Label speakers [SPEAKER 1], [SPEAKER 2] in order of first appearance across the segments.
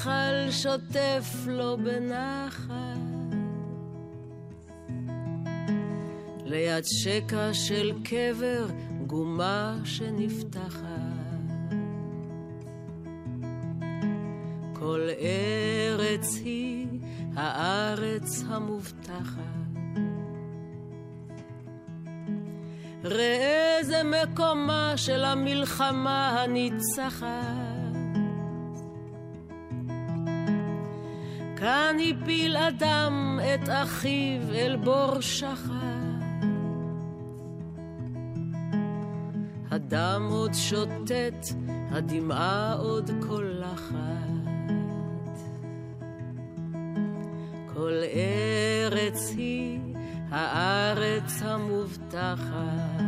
[SPEAKER 1] הנחל שוטף לו בנחת. ליד שקע של קבר גומה שנפתחת. כל ארץ היא הארץ המובטחת. ראה זה מקומה של המלחמה הניצחת. כאן הפיל אדם את אחיו אל בור שחר. הדם עוד שוטט, הדמעה עוד קולחת. כל ארץ היא הארץ המובטחת.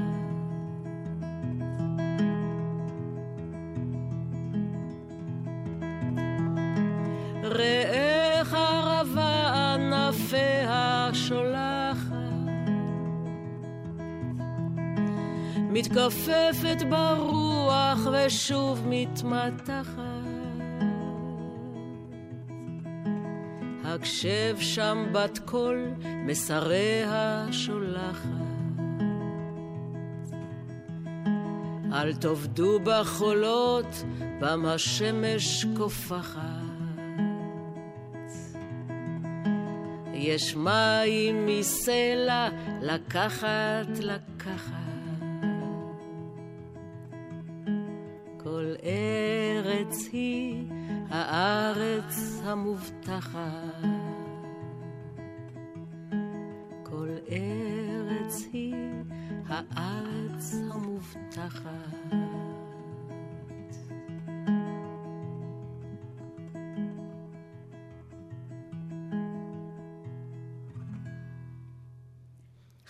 [SPEAKER 1] כנפיה. מתכופפת ברוח ושוב מתמתחת. הקשב שם בת קול מסריה שולחת. אל תאבדו בחולות, פעם השמש קופחת. יש מים מסלע לקחת, לקחת. כל ארץ היא הארץ המובטחת. כל ארץ היא הארץ המובטחת.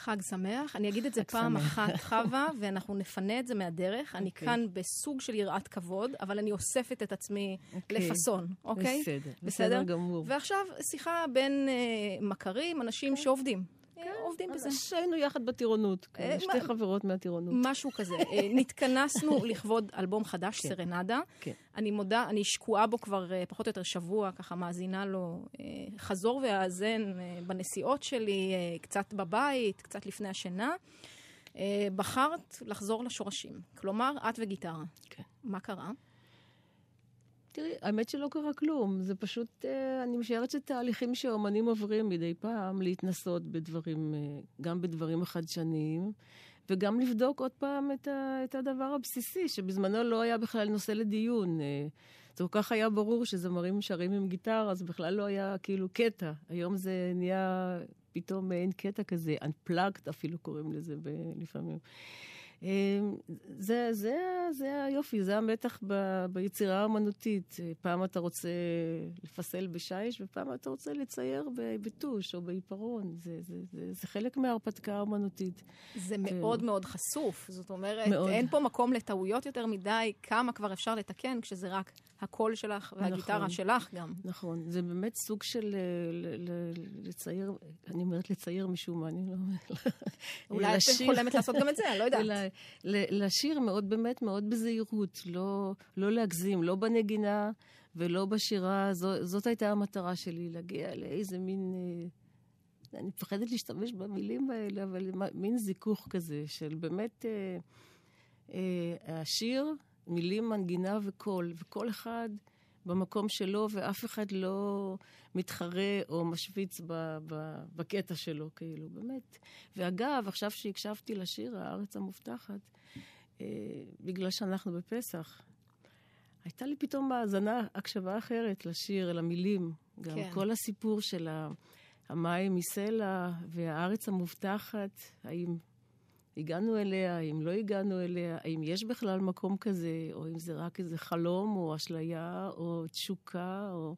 [SPEAKER 2] חג שמח. אני אגיד את זה פעם שמח. אחת, חווה, ואנחנו נפנה את זה מהדרך. Okay. אני אוקיי. כאן בסוג של יראת כבוד, אבל אני אוספת את עצמי okay. אוקיי. לפאסון, אוקיי?
[SPEAKER 3] בסדר, בסדר, בסדר גמור.
[SPEAKER 2] ועכשיו, שיחה בין uh, מכרים, אנשים okay. כן. שעובדים. כן, עובדים בזה.
[SPEAKER 3] שהיינו יחד בטירונות, אה, שתי חברות מהטירונות.
[SPEAKER 2] משהו כזה. אה, נתכנסנו לכבוד אלבום חדש, כן, סרנדה. כן. אני מודה, אני שקועה בו כבר אה, פחות או יותר שבוע, ככה מאזינה לו חזור והאזן בנסיעות שלי, קצת בבית, קצת לפני השינה. בחרת לחזור לשורשים. כלומר, את וגיטרה. כן. מה קרה?
[SPEAKER 3] תראי, האמת שלא קרה כלום. זה פשוט, אה, אני משערת שתהליכים שאומנים עוברים מדי פעם, להתנסות בדברים, אה, גם בדברים החדשניים, וגם לבדוק עוד פעם את, ה, את הדבר הבסיסי, שבזמנו לא היה בכלל נושא לדיון. אה, זה כל כך היה ברור שזמרים שרים עם גיטרה, זה בכלל לא היה כאילו קטע. היום זה נהיה פתאום מעין קטע כזה, Unplugged אפילו קוראים לזה ב- לפעמים. אמ, זה, זה, זה היופי, זה המתח ב, ביצירה האמנותית. פעם אתה רוצה לפסל בשיש, ופעם אתה רוצה לצייר בטוש או בעיפרון. זה, זה, זה, זה חלק מההרפתקה האמנותית.
[SPEAKER 2] זה מאוד מאוד חשוף. זאת אומרת, מאוד. אין פה מקום לטעויות יותר מדי, כמה כבר אפשר לתקן כשזה רק הקול שלך והגיטרה נכון, שלך גם.
[SPEAKER 3] נכון, זה באמת סוג של לצייר, אני אומרת לצייר משום מה, אני לא...
[SPEAKER 2] אולי את חולמת לעשות גם את זה, אני לא יודעת.
[SPEAKER 3] לשיר מאוד, באמת מאוד בזהירות, לא, לא להגזים, לא בנגינה ולא בשירה. זו, זאת הייתה המטרה שלי, להגיע לאיזה מין... אה, אני מפחדת להשתמש במילים האלה, אבל מין זיכוך כזה של באמת אה, אה, השיר, מילים, מנגינה וקול, וכל אחד במקום שלו, ואף אחד לא מתחרה או משוויץ ב, ב, בקטע שלו, כאילו, באמת. ואגב, עכשיו שהקשבתי לשיר, הארץ המובטחת, אה, בגלל שאנחנו בפסח, הייתה לי פתאום האזנה, הקשבה אחרת לשיר, למילים. גם כן. כל הסיפור של המים מסלע והארץ המובטחת, האם הגענו אליה, האם לא הגענו אליה, האם יש בכלל מקום כזה, או אם זה רק איזה חלום, או אשליה, או תשוקה, או...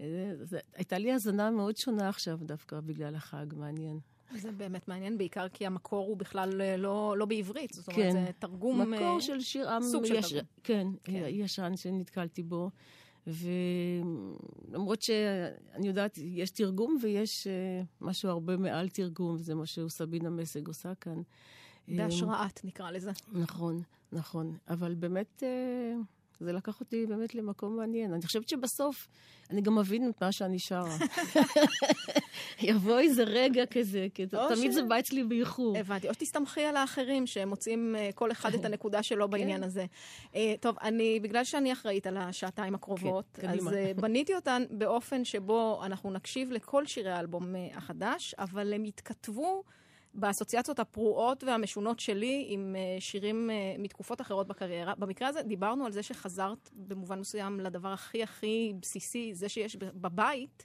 [SPEAKER 3] אה, זה, הייתה לי האזנה מאוד שונה עכשיו דווקא בגלל החג, מעניין.
[SPEAKER 2] זה באמת מעניין, בעיקר כי המקור הוא בכלל אה, לא, לא בעברית. זאת אומרת, כן. זה תרגום...
[SPEAKER 3] מקור של שיר עם...
[SPEAKER 2] סוג
[SPEAKER 3] יש,
[SPEAKER 2] של תרגום.
[SPEAKER 3] כן, כן, ישן שנתקלתי בו. ולמרות שאני יודעת, יש תרגום ויש משהו הרבה מעל תרגום, וזה מה שסבינה מסג עושה כאן.
[SPEAKER 2] בהשראת, נקרא לזה.
[SPEAKER 3] נכון, נכון. אבל באמת, זה לקח אותי באמת למקום מעניין. אני חושבת שבסוף אני גם מבין את מה שאני שרה. יבוא איזה רגע כזה, כי תמיד ש... זה בא אצלי באיחור.
[SPEAKER 2] הבנתי. או שתסתמכי על האחרים שהם מוצאים uh, כל אחד את הנקודה שלו בעניין כן. הזה. Uh, טוב, אני, בגלל שאני אחראית על השעתיים הקרובות, כן, אז uh, בניתי אותן באופן שבו אנחנו נקשיב לכל שירי האלבום החדש, אבל הם יתכתבו... באסוציאציות הפרועות והמשונות שלי עם uh, שירים uh, מתקופות אחרות בקריירה. במקרה הזה דיברנו על זה שחזרת במובן מסוים לדבר הכי הכי בסיסי, זה שיש בבית,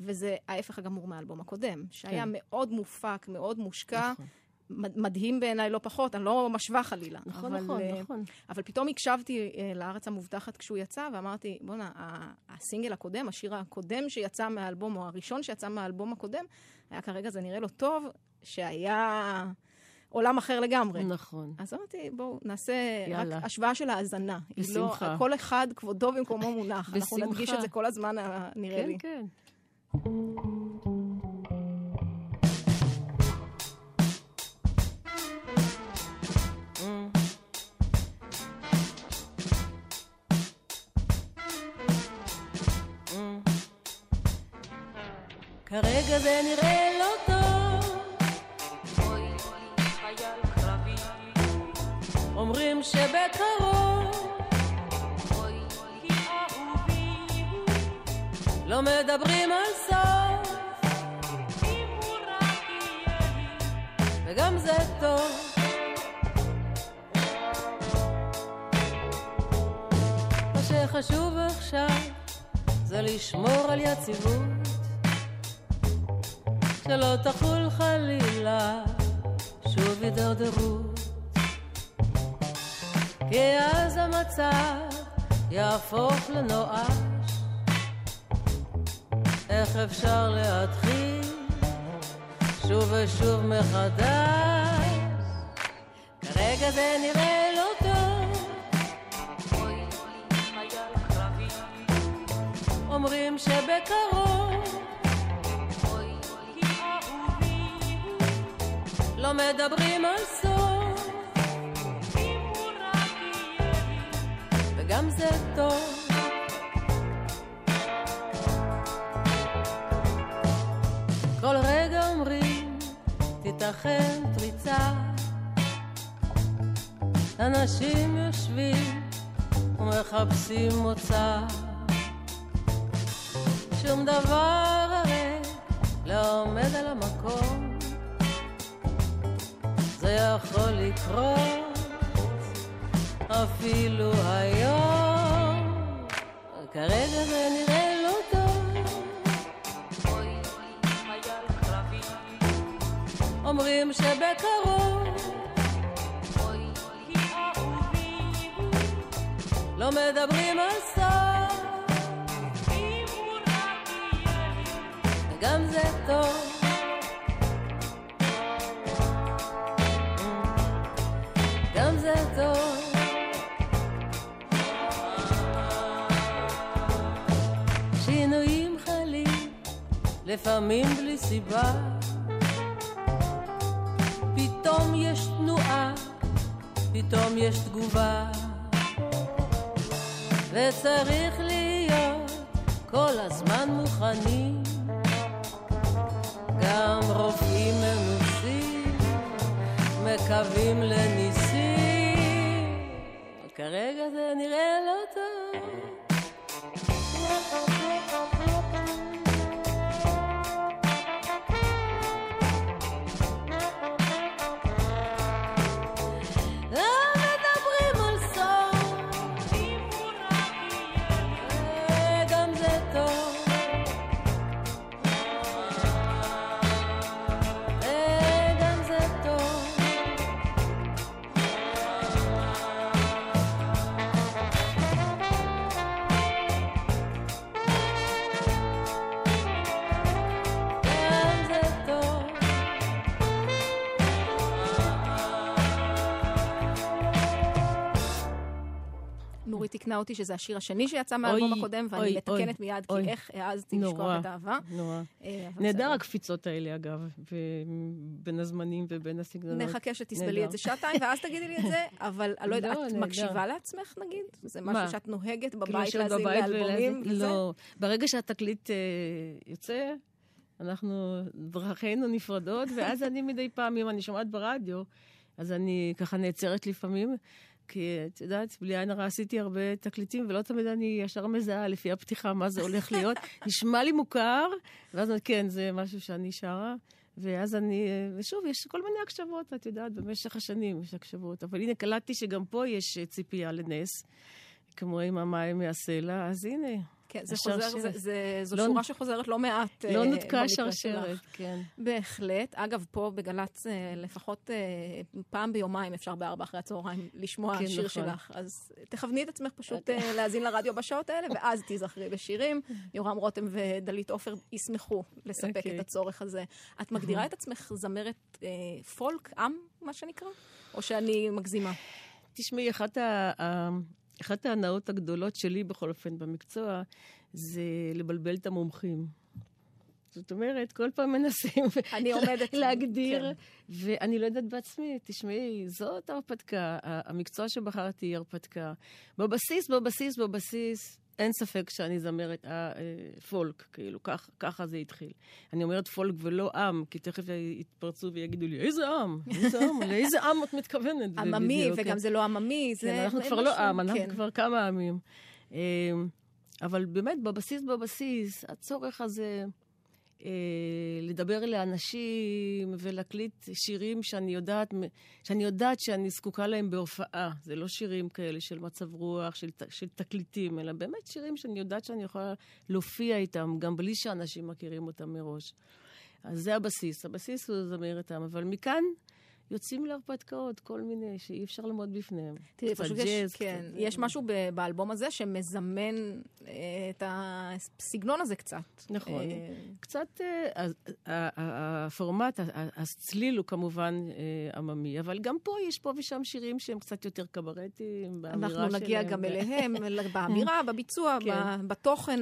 [SPEAKER 2] וזה ההפך הגמור מהאלבום הקודם, שהיה כן. מאוד מופק, מאוד מושקע. נכון. מדהים בעיניי לא פחות, אני לא משווה חלילה.
[SPEAKER 3] נכון, אבל, נכון, uh, נכון.
[SPEAKER 2] אבל פתאום הקשבתי uh, לארץ המובטחת כשהוא יצא, ואמרתי, בואנה, הסינגל הקודם, השיר הקודם שיצא מהאלבום, או הראשון שיצא מהאלבום הקודם, היה כרגע, זה נראה לו טוב, שהיה עולם אחר לגמרי.
[SPEAKER 3] נכון.
[SPEAKER 2] אז אמרתי, בואו נעשה
[SPEAKER 3] יאללה.
[SPEAKER 2] רק השוואה של ההאזנה. בשמחה. לא, כל אחד כבודו במקומו מונח. בשמחה. אנחנו נדגיש את זה כל הזמן, נראה
[SPEAKER 3] כן,
[SPEAKER 2] לי.
[SPEAKER 3] כן, כן.
[SPEAKER 1] כרגע זה נראה לא טוב. אומרים שבקרוב לא מדברים על סוף. וגם זה טוב. מה שחשוב עכשיו זה לשמור על יציבות שלא תחול חלילה. שוב הידרדרות. כי אז המצב יהפוך לנואש. איך אפשר להתחיל שוב ושוב מחדש? כרגע זה נראה לא טוב. אומרים שבקרוב לא מדברים על סוף. וגם זה טוב. כל רגע אומרים, תיתכן פריצה. אנשים יושבים ומחפשים מוצא. שום דבר הרי לא עומד על המקום. זה יכול לקרות אפילו היום. כרגע זה נראה לא טוב. אומרים שבקרוב לא מדברים על סוף. גם זה טוב. לפעמים בלי סיבה. פתאום יש תנועה, פתאום יש תגובה. וצריך להיות כל הזמן מוכנים. גם רופאים מנוסים מקווים לניסים. כרגע זה נראה לא טוב.
[SPEAKER 2] תיקנה אותי שזה השיר השני שיצא מהאלבום הקודם, ואני
[SPEAKER 1] אוי,
[SPEAKER 2] מתקנת
[SPEAKER 1] אוי,
[SPEAKER 2] מיד,
[SPEAKER 1] אוי.
[SPEAKER 2] כי איך העזתי לשכוח את האהבה.
[SPEAKER 1] נורא.
[SPEAKER 2] אה,
[SPEAKER 1] נהדר. הקפיצות האלה, אגב, בין הזמנים ובין הסגנונות.
[SPEAKER 2] נחכה שתסבלי. את זה שעתיים, ואז תגידי לי את זה, אבל אני לא יודעת,
[SPEAKER 1] לא,
[SPEAKER 2] את. מקשיבה לעצמך נגיד? זה? משהו שאת נוהגת
[SPEAKER 1] כאילו
[SPEAKER 2] בבית
[SPEAKER 1] בבית
[SPEAKER 2] לאלבומים?
[SPEAKER 1] לא. ברגע שהתקליט אה, יוצא, אנחנו, דרכינו נפרדות, ואז אני מדי פעם, אם אני שומעת ברדיו, אז אני ככה נעצרת לפעמים. כי את יודעת, בלי עין הרע עשיתי הרבה תקליטים, ולא תמיד אני ישר מזהה לפי הפתיחה מה זה הולך להיות. נשמע לי מוכר, ואז אני, כן, זה משהו שאני שרה. ואז אני, ושוב, יש כל מיני הקשבות, את יודעת, במשך השנים יש הקשבות. אבל הנה, קלטתי שגם פה יש ציפייה לנס, כמו עם המים מהסלע, אז הנה,
[SPEAKER 2] כן, זה חוזר. זה- זה- זו
[SPEAKER 1] לא-
[SPEAKER 2] שורה שחוזרת לא מעט.
[SPEAKER 1] לא
[SPEAKER 2] אה,
[SPEAKER 1] נותקה השרשרת. כן.
[SPEAKER 2] בהחלט. אגב, פה בגל"צ אה, לפחות אה, פעם ביומיים אפשר בארבע אחרי הצהריים לשמוע
[SPEAKER 1] כן,
[SPEAKER 2] שיר
[SPEAKER 1] נכון.
[SPEAKER 2] שלך. אז תכווני את עצמך פשוט אה, להאזין לרדיו בשעות האלה, ואז תיזכרי בשירים. יורם רותם ודלית עופר ישמחו לספק
[SPEAKER 1] אוקיי.
[SPEAKER 2] את הצורך הזה. את מגדירה את עצמך זמרת אה, פולק, עם, מה שנקרא? או שאני מגזימה?
[SPEAKER 1] תשמעי, אחת, ה... אחת ההנאות הגדולות שלי, בכל אופן, במקצוע, זה לבלבל את המומחים. זאת אומרת, כל פעם מנסים
[SPEAKER 2] אני עומדת...
[SPEAKER 1] להגדיר,
[SPEAKER 2] כן.
[SPEAKER 1] ואני לא יודעת בעצמי, תשמעי, זאת ההרפתקה. המקצוע שבחרתי היא הרפתקה. בבסיס, בבסיס, בבסיס, אין ספק שאני זמרת אה, אה, פולק, כאילו, כך, ככה זה התחיל. אני אומרת פולק ולא עם, כי תכף יתפרצו ויגידו לי, איזה עם? איזה עם? לאיזה עם את מתכוונת?
[SPEAKER 2] עממי, וגם
[SPEAKER 1] כן.
[SPEAKER 2] זה לא עממי, זה...
[SPEAKER 1] כן, אנחנו כבר לא עם, אנחנו
[SPEAKER 2] כן.
[SPEAKER 1] כבר כמה עמים. אמ, אבל באמת, בבסיס, בבסיס, הצורך הזה אה, לדבר לאנשים ולהקליט שירים שאני יודעת, שאני יודעת שאני זקוקה להם בהופעה. זה לא שירים כאלה של מצב רוח, של, של תקליטים, אלא באמת שירים שאני יודעת שאני יכולה להופיע איתם, גם בלי שאנשים מכירים אותם מראש. אז זה הבסיס. הבסיס הוא זמרת עם, אבל מכאן יוצאים להרפתקאות, כל מיני, שאי אפשר לעמוד בפניהם.
[SPEAKER 2] תראי, פשוט יש, כן,
[SPEAKER 1] קצת-
[SPEAKER 2] יש משהו ב- באלבום הזה שמזמן אה, את הסגנון הזה קצת.
[SPEAKER 1] נכון.
[SPEAKER 2] אה,
[SPEAKER 1] קצת, אה, אז, ה- ה- הפורמט, ה- ה- הצליל הוא כמובן אה, עממי, אבל גם פה יש פה ושם שירים שהם קצת יותר קברטיים, באמירה שלהם.
[SPEAKER 2] אנחנו נגיע גם אליהם, אל- באמירה, בביצוע,
[SPEAKER 1] כן.
[SPEAKER 2] בתוכן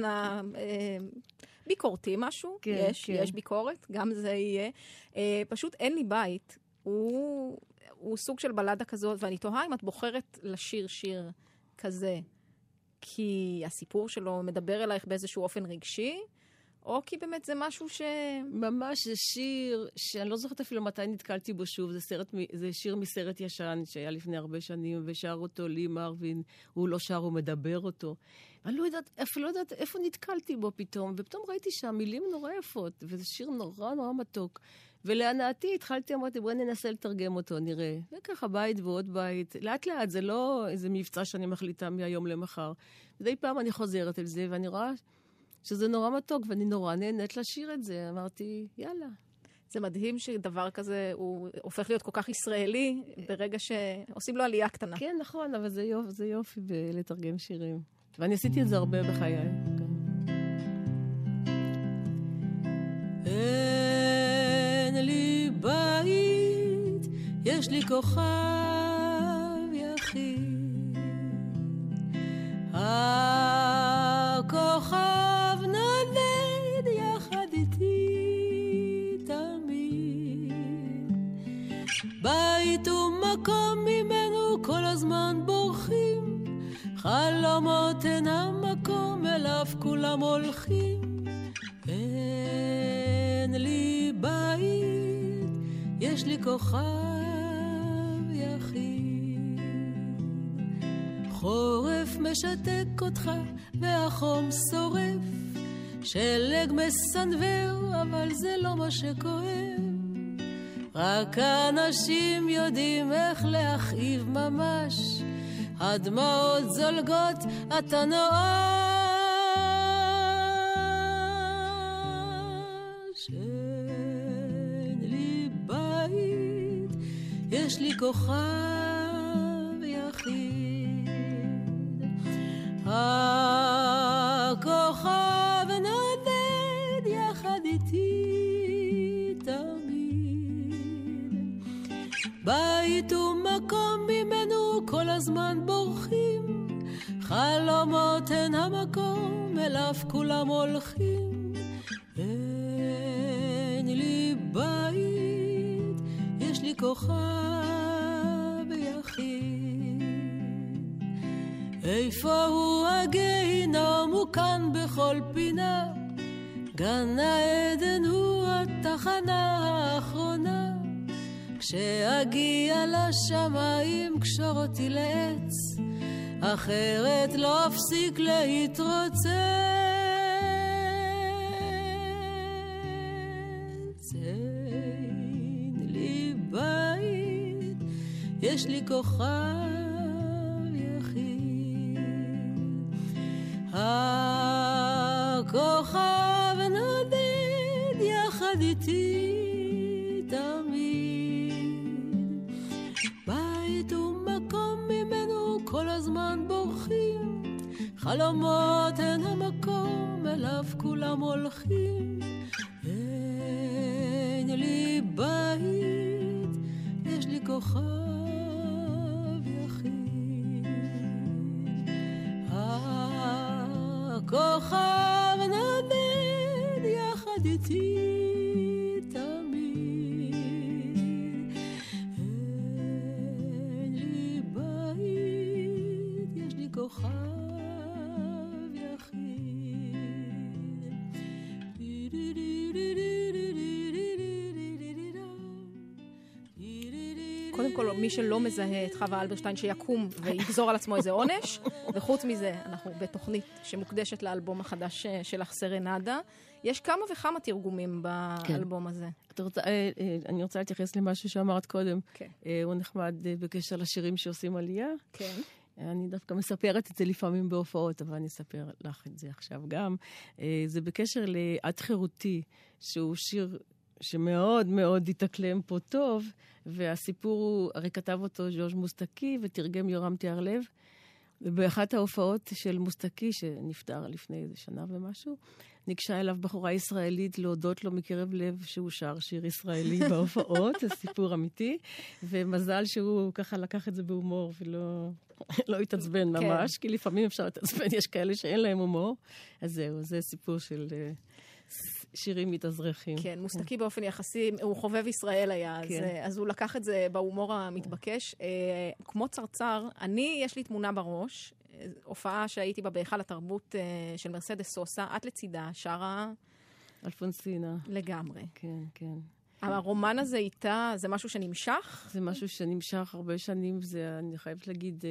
[SPEAKER 2] הביקורתי משהו.
[SPEAKER 1] כן,
[SPEAKER 2] יש,
[SPEAKER 1] כן.
[SPEAKER 2] יש ביקורת, גם זה יהיה. אה, פשוט אין לי בית. הוא, הוא סוג של בלדה כזאת, ואני תוהה אם את בוחרת לשיר שיר כזה, כי הסיפור שלו מדבר אלייך באיזשהו אופן רגשי, או כי באמת זה משהו ש...
[SPEAKER 1] ממש זה שיר שאני לא זוכרת אפילו מתי נתקלתי בו שוב, זה, סרט, זה שיר מסרט ישן שהיה לפני הרבה שנים, ושר אותו לי מרווין, הוא לא שר, הוא מדבר אותו. אני לא יודעת, אפילו לא יודעת איפה נתקלתי בו פתאום, ופתאום ראיתי שהמילים נורא יפות, וזה שיר נורא נורא מתוק. ולהנאתי התחלתי, אמרתי, בואי ננסה לתרגם אותו, נראה. וככה בית ועוד בית. לאט לאט, זה לא איזה מבצע שאני מחליטה מהיום למחר. מדי פעם אני חוזרת אל זה, ואני רואה שזה נורא מתוק, ואני נורא נהנית לשיר את זה. אמרתי, יאללה.
[SPEAKER 2] זה מדהים שדבר כזה הוא הופך להיות כל כך ישראלי ברגע שעושים לו עלייה קטנה.
[SPEAKER 1] כן, נכון, אבל זה יופי, זה יופי בלתרגם שירים. ואני עשיתי את זה הרבה בחיי. כן. יש לי כוכב יחיד. הכוכב נודד יחד איתי תמיד. בית ומקום ממנו כל הזמן בורחים, חלומות אינם מקום אליו כולם הולכים. אין לי יש לי כוכב יחיד. חורף משתק אותך והחום שורף, שלג מסנוור, אבל זה לא מה שכואב. רק אנשים יודעים איך להכאיב ממש, הדמעות זולגות, אתה נואש. לי כוכב יחיד. הכוכב נודד יחד איתי תמיד. בית ומקום ממנו כל הזמן בורחים, חלומות הן המקום אליו כולם הולכים. אין לי בית, יש לי כוכב הוא הגיהינום? הוא כאן בכל פינה. גן העדן הוא התחנה האחרונה. כשאגיע לשמיים קשור אותי לעץ, אחרת לא אפסיק להתרוצץ. אין לי בית, יש לי כוכב יחד איתי הזמן בורחים, חלומות הן המקום אליו כולם הולכים. אין לי בית, יש לי כוכב יחיד. הכוכב
[SPEAKER 2] שלא מזהה את חווה אלברשטיין שיקום ויגזור על עצמו איזה עונש. וחוץ מזה, אנחנו בתוכנית שמוקדשת לאלבום החדש אה, שלך, סרנדה. יש כמה וכמה תרגומים באלבום כן. הזה.
[SPEAKER 3] רוצה, אה, אה, אני רוצה להתייחס למשהו שאמרת קודם. כן. הוא נחמד בקשר לשירים שעושים עלייה. כן. אני דווקא מספרת את זה לפעמים בהופעות, אבל אני אספר לך את זה עכשיו גם. זה בקשר ל"את חירותי", שהוא שיר שמאוד מאוד התאקלם פה טוב, והסיפור הוא, הרי כתב אותו ז'וז' מוסטקי ותרגם יורם תיארלב. ובאחת ההופעות של מוסטקי, שנפטר לפני איזה שנה ומשהו, ניגשה אליו בחורה ישראלית להודות לו מקרב לב שהוא שר שיר ישראלי בהופעות, זה סיפור אמיתי, ומזל שהוא ככה לקח את זה בהומור ולא לא התעצבן כן. ממש, כי לפעמים אפשר להתעצבן, יש כאלה שאין להם הומור. אז זהו, זה סיפור של... שירים מתאזרחים.
[SPEAKER 2] כן, מוסטקי באופן יחסי, הוא חובב ישראל היה, כן. אז, אז הוא לקח את זה בהומור המתבקש. אה, כמו צרצר, אני, יש לי תמונה בראש, אה, הופעה שהייתי בה בהיכל התרבות אה, של מרסדס סוסה, את לצידה, שרה...
[SPEAKER 3] אלפונסינה.
[SPEAKER 2] לגמרי.
[SPEAKER 3] כן, כן.
[SPEAKER 2] הרומן הזה איתה, זה משהו שנמשך?
[SPEAKER 3] זה משהו שנמשך הרבה שנים, זה, אני חייבת להגיד,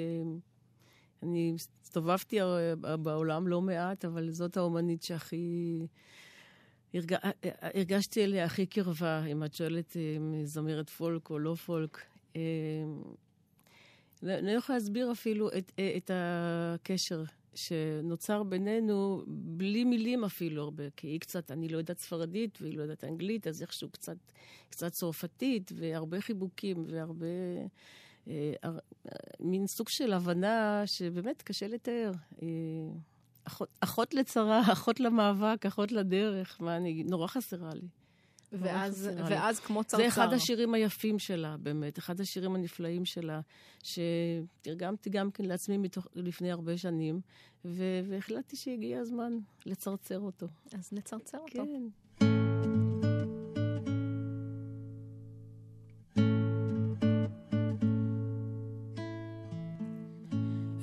[SPEAKER 3] אני הסתובבתי בעולם לא מעט, אבל זאת האומנית שהכי... הרג... הרגשתי אליה הכי קרבה, אם את שואלת אם זמרת פולק או לא פולק. אה, אני לא יכולה להסביר אפילו את, את הקשר שנוצר בינינו בלי מילים אפילו הרבה, כי היא קצת, אני לא יודעת ספרדית והיא לא יודעת אנגלית, אז איכשהו קצת, קצת צרפתית, והרבה חיבוקים והרבה... אה, מין סוג של הבנה שבאמת קשה לתאר. אה, אחות, אחות לצרה, אחות למאבק, אחות לדרך, מה אני, נורא חסרה לי.
[SPEAKER 2] ואז, ואז לי. כמו צרצר.
[SPEAKER 3] זה אחד השירים היפים שלה, באמת, אחד השירים הנפלאים שלה, שתרגמתי גם כן לעצמי מתוך, לפני הרבה שנים, ו- והחלטתי שהגיע הזמן לצרצר אותו.
[SPEAKER 2] אז נצרצר אותו.
[SPEAKER 3] כן.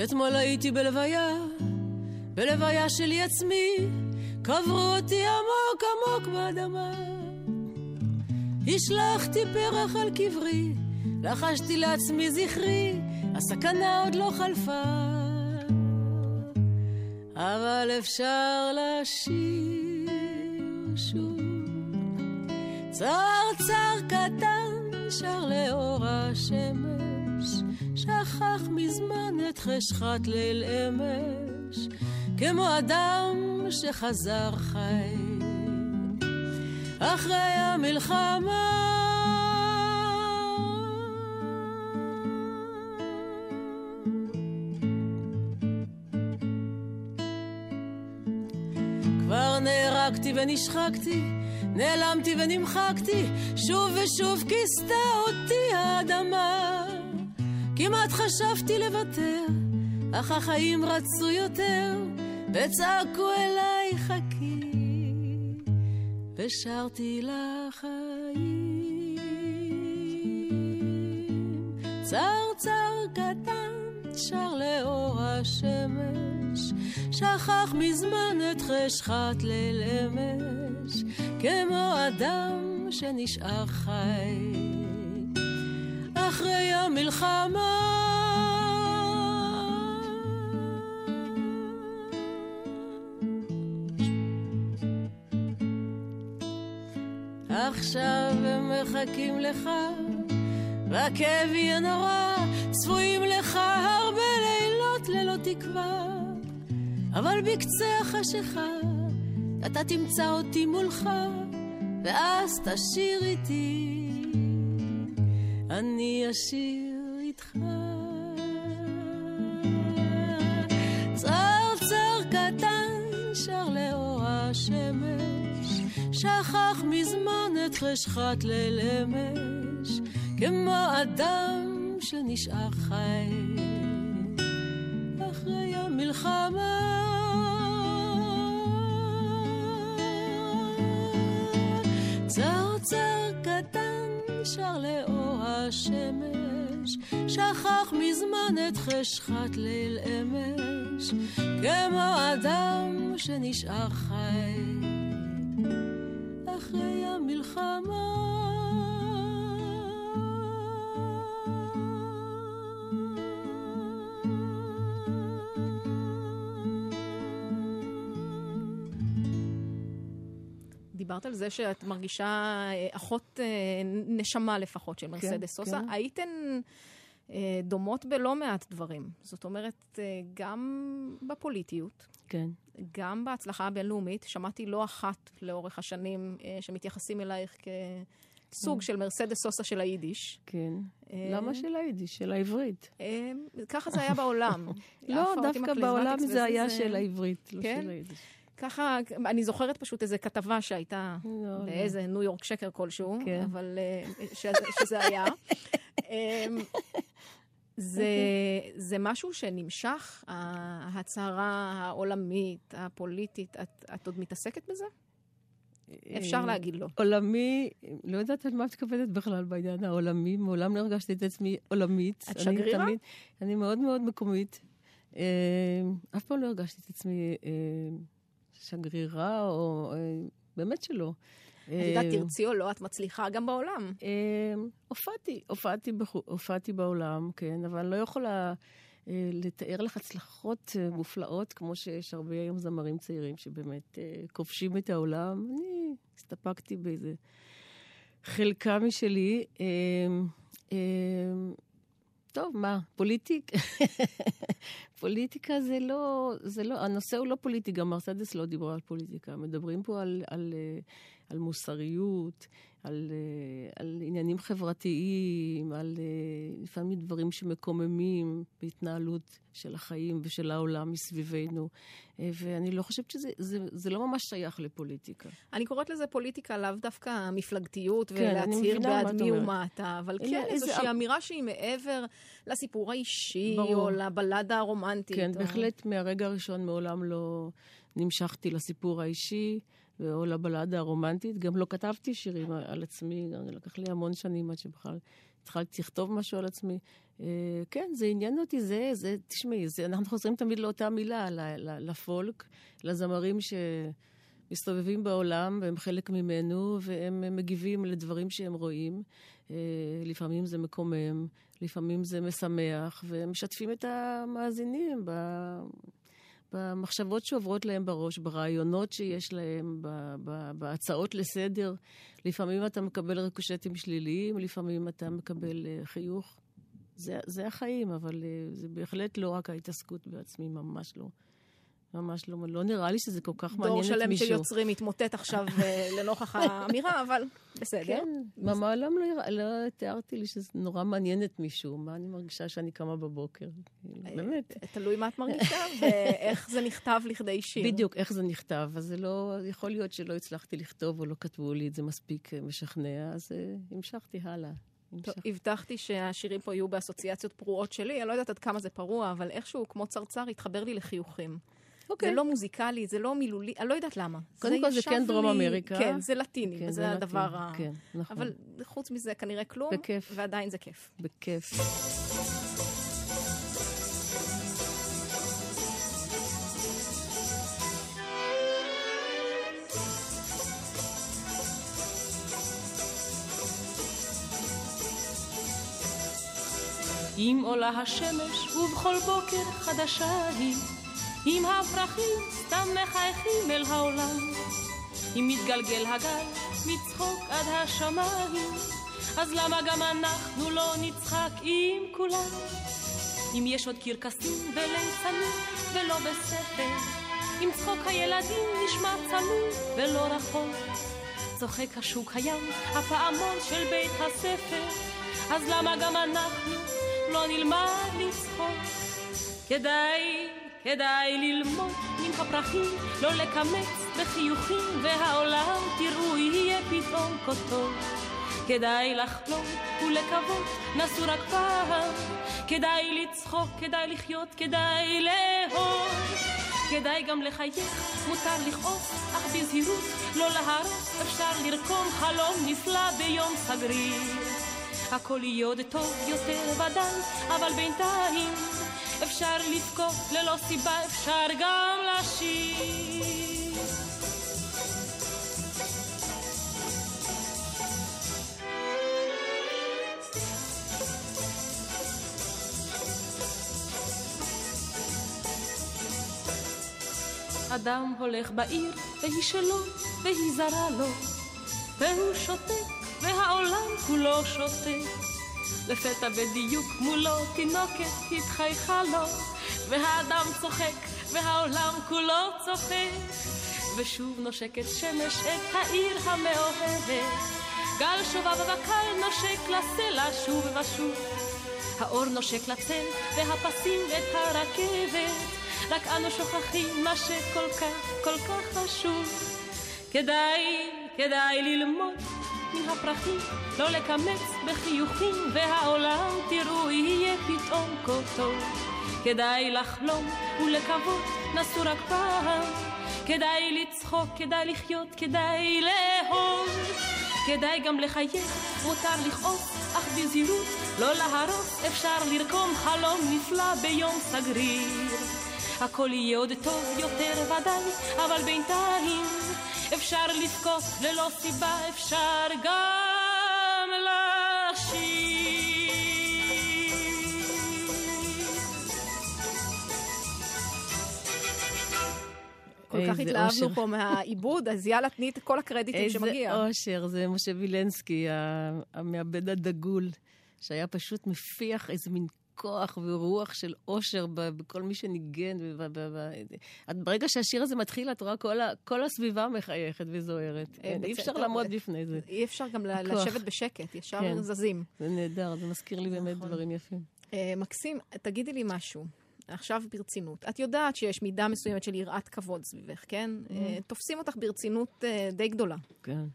[SPEAKER 1] אתמול הייתי בלוויה בלוויה שלי עצמי, קברו אותי עמוק עמוק באדמה. השלכתי פרח על קברי, לחשתי לעצמי זכרי, הסכנה עוד לא חלפה. אבל אפשר לשיר שוב. צרצר קטן שר לאור השמש, שכח מזמן את חשכת ליל אמש. כמו אדם שחזר חי אחרי המלחמה. כבר נהרגתי ונשחקתי, נעלמתי ונמחקתי, שוב ושוב כיסתה אותי האדמה. כמעט חשבתי לוותר, אך החיים רצו יותר, וצעקו אליי חכי, ושרתי לחיים. צרצר קטן שר לאור השמש, שכח מזמן את חשכת ליל אמש, כמו אדם שנשאר חי. אחרי המלחמה עכשיו הם מחכים לך, והכאב יהיה נורא, צפויים לך הרבה לילות ללא תקווה. אבל בקצה החשיכה, אתה תמצא אותי מולך, ואז תשיר איתי, אני אשיר שכח מזמן את חשכת ליל אמש, כמו אדם שנשאר חי אחרי המלחמה. צרצר קטן שר לאור השמש, שכח מזמן את חשכת ליל אמש, כמו אדם שנשאר חי
[SPEAKER 2] דיברת על זה שאת מרגישה אה, אחות אה, נשמה לפחות של מרסדס
[SPEAKER 3] כן,
[SPEAKER 2] סוסה.
[SPEAKER 3] כן.
[SPEAKER 2] הייתן אה, דומות בלא מעט דברים. זאת אומרת, גם בפוליטיות,
[SPEAKER 3] כן.
[SPEAKER 2] גם בהצלחה הבינלאומית. שמעתי לא אחת לאורך השנים שמתייחסים אלייך כסוג של מרסדס סוסה של היידיש.
[SPEAKER 3] כן. למה של היידיש? של העברית.
[SPEAKER 2] ככה זה היה בעולם.
[SPEAKER 3] לא, דווקא בעולם זה היה של העברית, לא
[SPEAKER 2] כן?
[SPEAKER 3] של היידיש.
[SPEAKER 2] ככה, אני זוכרת פשוט איזו כתבה שהייתה
[SPEAKER 3] לא,
[SPEAKER 2] באיזה ניו יורק שקר כלשהו,
[SPEAKER 3] כן.
[SPEAKER 2] אבל שזה, שזה היה. אמ, זה, זה משהו שנמשך, ההצהרה העולמית, הפוליטית, את, את עוד מתעסקת בזה? אפשר להגיד לא.
[SPEAKER 3] עולמי, לא יודעת על מה את מתכוונת בכלל בעניין העולמי, מעולם לא הרגשתי את עצמי עולמית.
[SPEAKER 2] את שגרירה?
[SPEAKER 3] אני, תמיד, אני מאוד מאוד מקומית. אה, אף פעם לא הרגשתי את עצמי אה, שגרירה, או... אה, באמת שלא.
[SPEAKER 2] את יודעת, תרצי או לא, את מצליחה גם בעולם.
[SPEAKER 3] הופעתי, הופעתי, הופעתי בעולם, כן, אבל אני לא יכולה לתאר לך הצלחות מופלאות, כמו שיש הרבה היום זמרים צעירים שבאמת כובשים את העולם. אני הסתפקתי באיזה חלקה משלי. טוב, מה, פוליטיק? פוליטיקה זה לא, זה לא, הנושא הוא לא פוליטי, גם מרסדס לא דיברה על פוליטיקה. מדברים פה על, על, על מוסריות, על, על עניינים חברתיים, על לפעמים דברים שמקוממים בהתנהלות של החיים ושל העולם מסביבנו. ואני לא חושבת שזה זה, זה לא ממש שייך לפוליטיקה.
[SPEAKER 2] אני קוראת לזה פוליטיקה לאו דווקא מפלגתיות כן, ולהצהיר בעד מי ומה אתה, אבל כן, איזושהי איזה... אמירה שהיא מעבר לסיפור האישי, ברור. או לבלדה הרומנטית.
[SPEAKER 3] כן,
[SPEAKER 2] או...
[SPEAKER 3] בהחלט מהרגע הראשון מעולם לא נמשכתי לסיפור האישי. או לבלדה הרומנטית. גם לא כתבתי שירים על עצמי, לקח לי המון שנים עד שבכלל התחלתי לכתוב משהו על עצמי. כן, זה עניין אותי, זה, זה, תשמעי, זה, אנחנו חוזרים תמיד לאותה מילה, לפולק, לזמרים שמסתובבים בעולם והם חלק ממנו, והם מגיבים לדברים שהם רואים. לפעמים זה מקומם, לפעמים זה משמח, והם משתפים את המאזינים ב... במחשבות שעוברות להם בראש, ברעיונות שיש להם, בהצעות לסדר. לפעמים אתה מקבל ריקושטים שליליים, לפעמים אתה מקבל uh, חיוך. זה, זה החיים, אבל uh, זה בהחלט לא רק ההתעסקות בעצמי, ממש לא. ממש לא, לא נראה לי שזה כל כך מעניין את מישהו.
[SPEAKER 2] דור שלם של יוצרים מתמוטט עכשיו לנוכח האמירה, אבל בסדר.
[SPEAKER 3] כן, מעולם לא, לא תיארתי לי שזה נורא מעניין את מישהו. מה אני מרגישה שאני קמה בבוקר? באמת.
[SPEAKER 2] תלוי מה את מרגישה ואיך זה נכתב לכדי שיר.
[SPEAKER 3] בדיוק, איך זה נכתב. אז זה לא, יכול להיות שלא הצלחתי לכתוב או לא כתבו לי את זה מספיק משכנע, אז המשכתי הלאה.
[SPEAKER 2] טוב, הבטחתי שהשירים פה יהיו באסוציאציות פרועות שלי, אני לא יודעת עד כמה זה פרוע, אבל איכשהו, כמו צרצר, התחבר לי לחיוכים. אוקיי. זה לא מוזיקלי, זה לא מילולי, אני לא יודעת למה.
[SPEAKER 1] קודם כל זה כן דרום לי... אמריקה.
[SPEAKER 2] כן, זה לטיני, כן, וזה זה הדבר ה... כן, נכון. אבל חוץ מזה כנראה כלום, בכיף. ועדיין זה כיף.
[SPEAKER 1] בכיף.
[SPEAKER 4] אם עולה השמש ובכל בוקר חדשה היא, אם הפרחים סתם מחייכים אל העולם, אם מתגלגל הגל מצחוק עד השמיים, אז למה גם אנחנו לא נצחק עם כולם? אם יש עוד קרקסים וליצנים ולא בספר, אם צחוק הילדים נשמע צלול ולא רחוק, צוחק השוק הים, הפעמון של בית הספר, אז למה גם אנחנו לא נלמד לצחוק. כדאי, כדאי ללמוד מן הפרחים, לא לקמץ בחיוכים, והעולם תראו יהיה פתאום טוב. כדאי לחלום ולקוות, נסו רק פעם. כדאי לצחוק, כדאי לחיות, כדאי לאהוב. כדאי גם לחייך, מותר לכעוס, אך בזהירות, לא להרוס, אפשר לרקום חלום נפלא ביום סגריר. הכל יהיה עוד טוב יותר ודאי, אבל בינתיים אפשר לבכות ללא סיבה, אפשר גם לשיר. אדם הולך בעיר, והיא שלו, והיא זרה לו, והוא שותק והעולם כולו שותק. לפתע בדיוק מולו תינוקת התחייכה לו, והאדם צוחק, והעולם כולו צוחק. ושוב נושקת שמש את העיר המאוהבת, גל שובב וקל נושק לסלע שוב ושוב. האור נושק לצל, והפסים את הרכבת, רק אנו שוכחים מה שכל כך, כל כך חשוב. כדאי, כדאי ללמוד מן הפרחים, לא לקמץ בחיוכים, והעולם תראו יהיה פתאום כה טוב. כדאי לחלום ולקוות, נסו רק פעם. כדאי לצחוק, כדאי לחיות, כדאי לאהוב. כדאי גם לחייך, מותר לכעוס, אך בזהירות, לא להרוס, אפשר לרקום חלום נפלא ביום סגריר. הכל יהיה עוד טוב יותר ודאי, אבל בינתיים אפשר לבכות ללא סיבה, אפשר גם לשיר.
[SPEAKER 2] כל כך התלהבנו פה מהעיבוד, אז יאללה, תני את כל הקרדיטים שמגיע.
[SPEAKER 1] איזה אושר, זה משה וילנסקי, המעבד הדגול, שהיה פשוט מפיח איזה מין כוח ורוח של אושר בכל מי שניגן. ברגע שהשיר הזה מתחיל, את רואה כל, ה, כל הסביבה מחייכת וזוהרת. אה, אי אפשר לעמוד בפני זה.
[SPEAKER 2] אי אפשר גם לשבת בשקט, ישר כן. זזים.
[SPEAKER 1] זה נהדר, זה מזכיר לי באמת נכון. דברים יפים.
[SPEAKER 2] אה, מקסים, תגידי לי משהו. עכשיו ברצינות. את יודעת שיש מידה מסוימת של יראת כבוד סביבך, כן? Mm. תופסים אותך ברצינות די גדולה.
[SPEAKER 1] כן,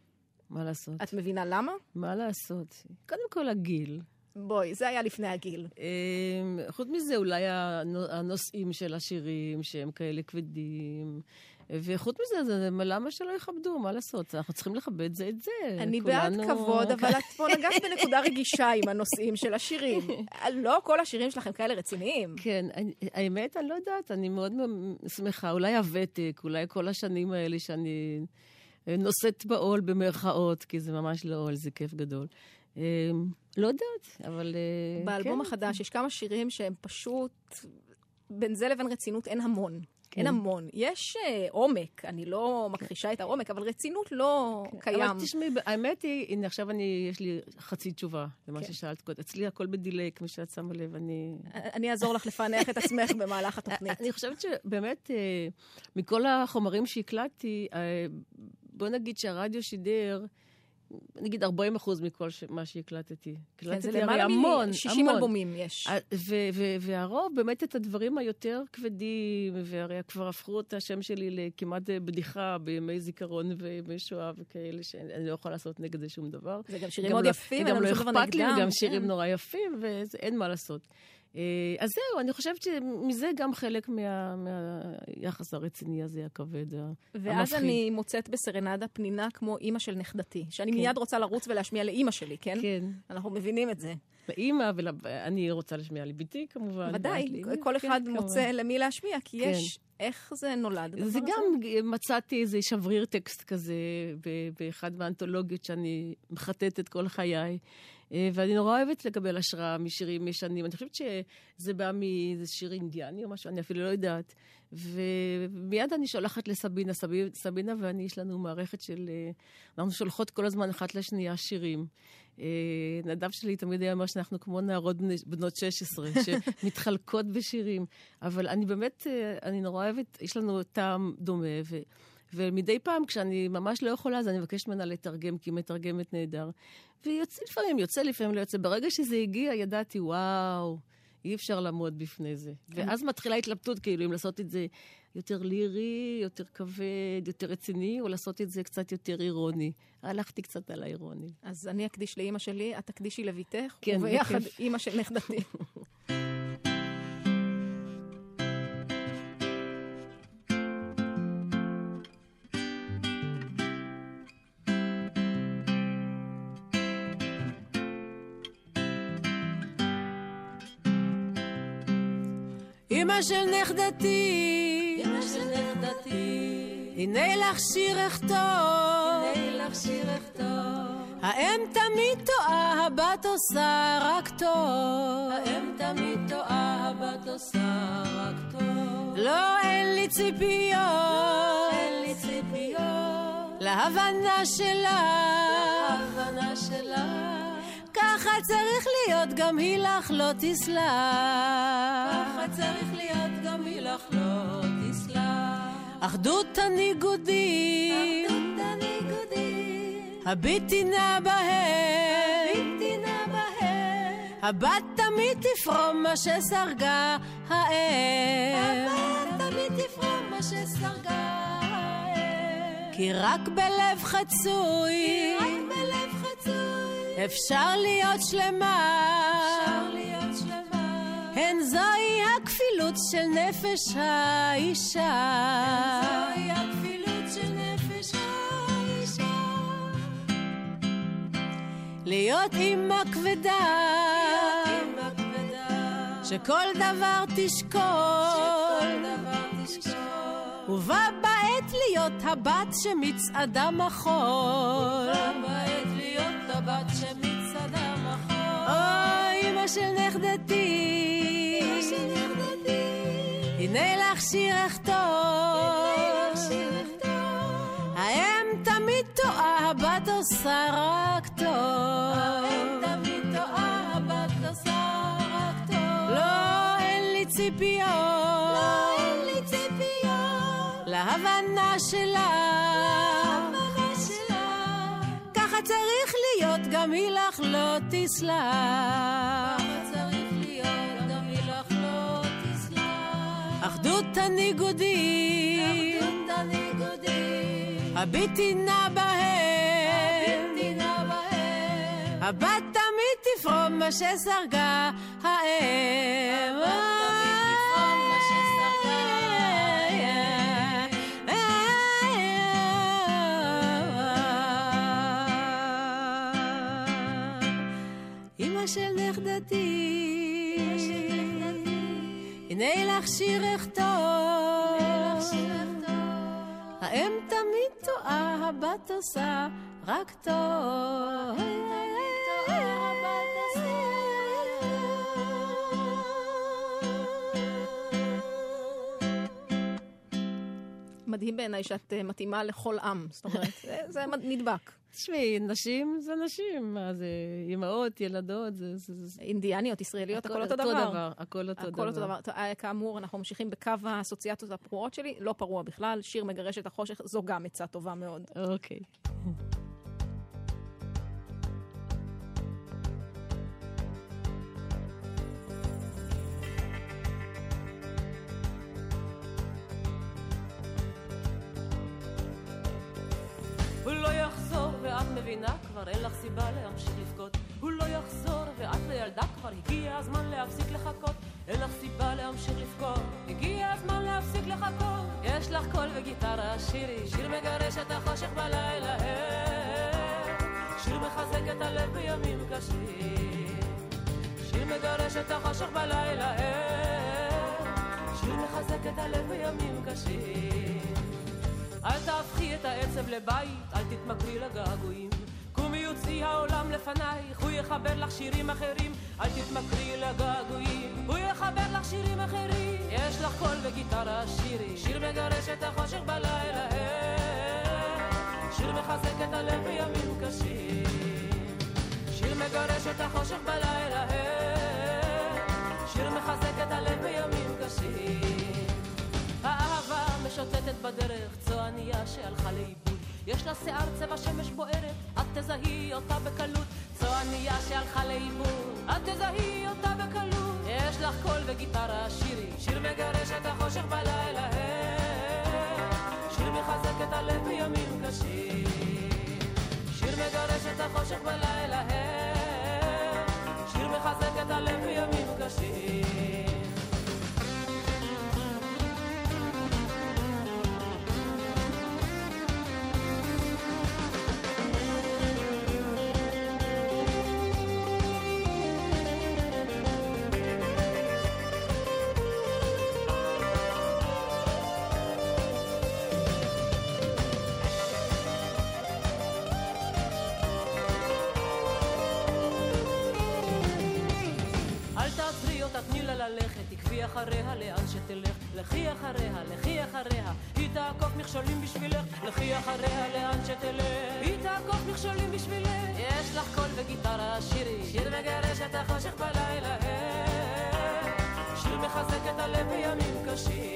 [SPEAKER 1] מה לעשות?
[SPEAKER 2] את מבינה למה?
[SPEAKER 1] מה לעשות? קודם כל הגיל.
[SPEAKER 2] בואי, זה היה לפני הגיל.
[SPEAKER 1] אמ, חוץ מזה, אולי הנושאים של השירים, שהם כאלה כבדים. וחוץ מזה, זה, למה שלא יכבדו? מה לעשות? אנחנו צריכים לכבד זה את זה.
[SPEAKER 2] אני כולנו... בעד כבוד, אבל את פה נגעת בנקודה רגישה עם הנושאים של השירים. לא כל השירים שלכם כאלה רציניים.
[SPEAKER 1] כן, האמת, אני לא יודעת, אני מאוד שמחה. אולי הוותק, אולי כל השנים האלה שאני נושאת בעול במרכאות, כי זה ממש לא עול, זה כיף גדול. אמ, לא יודעת, אבל
[SPEAKER 2] אה, באלבום כן. החדש יש כמה שירים שהם פשוט... בין זה לבין רצינות אין המון. כן. אין המון. יש uh, עומק, אני לא מכחישה את העומק, אבל רצינות לא כן. קיים.
[SPEAKER 1] אבל תשמעי, האמת היא, הנה עכשיו אני, יש לי חצי תשובה למה כן. ששאלת קודם. אצלי הכל בדיליי, כמו שאת שמה לב, אני...
[SPEAKER 2] אני אעזור לך לפענח את עצמך במהלך התוכנית.
[SPEAKER 1] אני חושבת שבאמת, אה, מכל החומרים שהקלטתי, בוא נגיד שהרדיו שידר...
[SPEAKER 3] נגיד 40 אחוז מכל ש... מה שהקלטתי.
[SPEAKER 2] כן, זה למעלה מ-60 אלבומים יש.
[SPEAKER 3] והרוב, באמת את הדברים היותר כבדים, והרי כבר הפכו את השם שלי לכמעט בדיחה בימי זיכרון וימי שואה וכאלה, שאני לא יכולה לעשות נגד זה שום דבר.
[SPEAKER 2] זה גם שירים מאוד יפים,
[SPEAKER 3] גם לא אכפת לי, וגם שירים כן. נורא יפים, ואין מה לעשות. אה, אז זהו, אני חושבת שמזה גם חלק מה, מהיחס הרציני הזה, הכבד,
[SPEAKER 2] המפחיד. ואז אני מוצאת בסרנדה פנינה כמו אימא של נכדתי, שאני כן. מיד רוצה לרוץ ולהשמיע לאימא שלי, כן?
[SPEAKER 3] כן.
[SPEAKER 2] אנחנו מבינים את זה.
[SPEAKER 3] לאימא, ואני רוצה להשמיע לביתי כמובן.
[SPEAKER 2] ודאי, כל כן, אחד כן, מוצא כמובן. למי להשמיע, כי כן. יש... איך זה נולד?
[SPEAKER 3] זה גם, מצאתי איזה שבריר טקסט כזה באחד מהאנתולוגיות שאני מחטטת כל חיי. אה, ואני נורא אוהבת לקבל השראה משירים ישנים. אני חושבת שזה בא מאיזה שיר אינדיאני או משהו, אני אפילו לא יודעת. ומיד אני שולחת לסבינה, סבינה ואני, יש לנו מערכת של... אה, אנחנו שולחות כל הזמן אחת לשנייה שירים. אה, נדב שלי תמיד היה אומר שאנחנו כמו נערות בנות 16, שמתחלקות בשירים. אבל אני באמת, אני נורא אוהבת, יש לנו טעם דומה. ו... ומדי פעם, כשאני ממש לא יכולה, אז אני מבקשת ממנה לתרגם, כי היא מתרגמת נהדר. ויוצא לפעמים, יוצא לפעמים לא יוצא. ברגע שזה הגיע, ידעתי, וואו, אי אפשר לעמוד בפני זה. כן. ואז מתחילה התלבטות, כאילו, אם לעשות את זה יותר לירי, יותר כבד, יותר רציני, או לעשות את זה קצת יותר אירוני. הלכתי קצת על האירוני.
[SPEAKER 2] אז אני אקדיש לאימא שלי, את תקדישי לביתך, כן, וביחד אימא של נכדתי.
[SPEAKER 1] אמא של נכדתי, אמא של נכדתי, הנה לך שיר אכתוב, הנה לך שיר אכתוב. האם תמיד טועה, הבת עושה רק טוב. האם תמיד טועה, הבת עושה רק טוב. לא, אין לי ציפיות, אין לי ציפיות. להבנה שלה, להבנה שלה. ככה צריך להיות, גם היא לך לא תסלח. ככה צריך להיות, גם היא לך לא תסלח. אחדות הניגודים, אחדות הניגודים. הביטי נא בהם, הביטי נא בהם. הבת תמיד תפרום מה שסרגה האם. הבת תמיד תפרום מה שסרגה האם. כי רק בלב חצוי, כי רק. אפשר להיות שלמה. אפשר להיות שלמה. הן זוהי הכפילות של נפש האישה. זוהי הכפילות של נפש האישה. להיות אימא כבדה. להיות אימא כבדה. שכל דבר תשקול. שכל דבר תשקול. ובה בעת להיות הבת שמצעדה מחול. ובה בעת להיות הבת שמצעדה מחול. אוי, אמא של נכדתי. אמא של נכדתי. הנה לך שיר אכתוב. האם תמיד טועה, הבת עושה רק טוב. האם תמיד טועה, הבת עושה רק טוב. לא, אין לי ציפיות. לא, אין לי ציפיות. להבנה שלה. צריך להיות, גם היא לך לא תסלח. אחדות הניגודים. הביטי נא בהם. הבת תמיד תפרום מה שסרגה האם. של נכדתי, הנה לך שיר אכתוב. האם תמיד טועה, הבת עושה רק טוב.
[SPEAKER 2] מדהים בעיניי שאת אה, מתאימה לכל עם. זאת אומרת, זה, זה נדבק.
[SPEAKER 3] תשמעי, נשים זה נשים, מה זה, אימהות, ילדות, זה...
[SPEAKER 2] אינדיאניות, ישראליות, הכל, אותו דבר.
[SPEAKER 3] אותו דבר, הכל אותו
[SPEAKER 2] הכל
[SPEAKER 3] דבר.
[SPEAKER 2] אותו דבר. כאמור, אנחנו ממשיכים בקו האסוציאציות הפרועות שלי, לא פרוע בכלל, שיר מגרש את החושך, זו גם עצה טובה מאוד.
[SPEAKER 3] אוקיי.
[SPEAKER 4] מבינה כבר, אין לך סיבה להמשיך לבכות. הוא לא יחזור, ואת לילדה כבר, הגיע הזמן להפסיק לחכות. אין לך סיבה להמשיך לבכות, הגיע הזמן להפסיק לחכות. יש לך קול וגיטרה, שירי, שיר מגרש את החושך בלילה, שיר מחזק את הלב בימים קשים. שיר מגרש את החושך בלילה, שיר מחזק את הלב בימים קשים. אל תהפכי את העצב לבית, אל תתמכרי לגעגועים. קומי יוצאי העולם לפנייך, הוא יחבר לך שירים אחרים, אל תתמכרי לגעגועים. הוא יחבר לך שירים אחרים, יש לך קול וגיטרה, שירי, שיר מגרש את החושך בלילה, שיר מחזק את הלב בימים קשים. שיר מגרש את החושך בלילה, שיר מחזק את הלב בימים קשים. משוטטת בדרך, צועניה שהלכה לאיבוד. יש לה שיער צבע שמש בוערת, את תזהי אותה בקלות. צועניה שהלכה לאיבוד, את תזהי אותה בקלות. יש לך קול וגיטרה, שירי, שיר מגרש את החושך בלילה. שיר מחזק את הלב בימים קשים. מכשולים בשבילך. יש לך קול וגיטרה, שירי, שיר מגרש את החושך בלילה, שיר מחזק את הלב בימים קשים,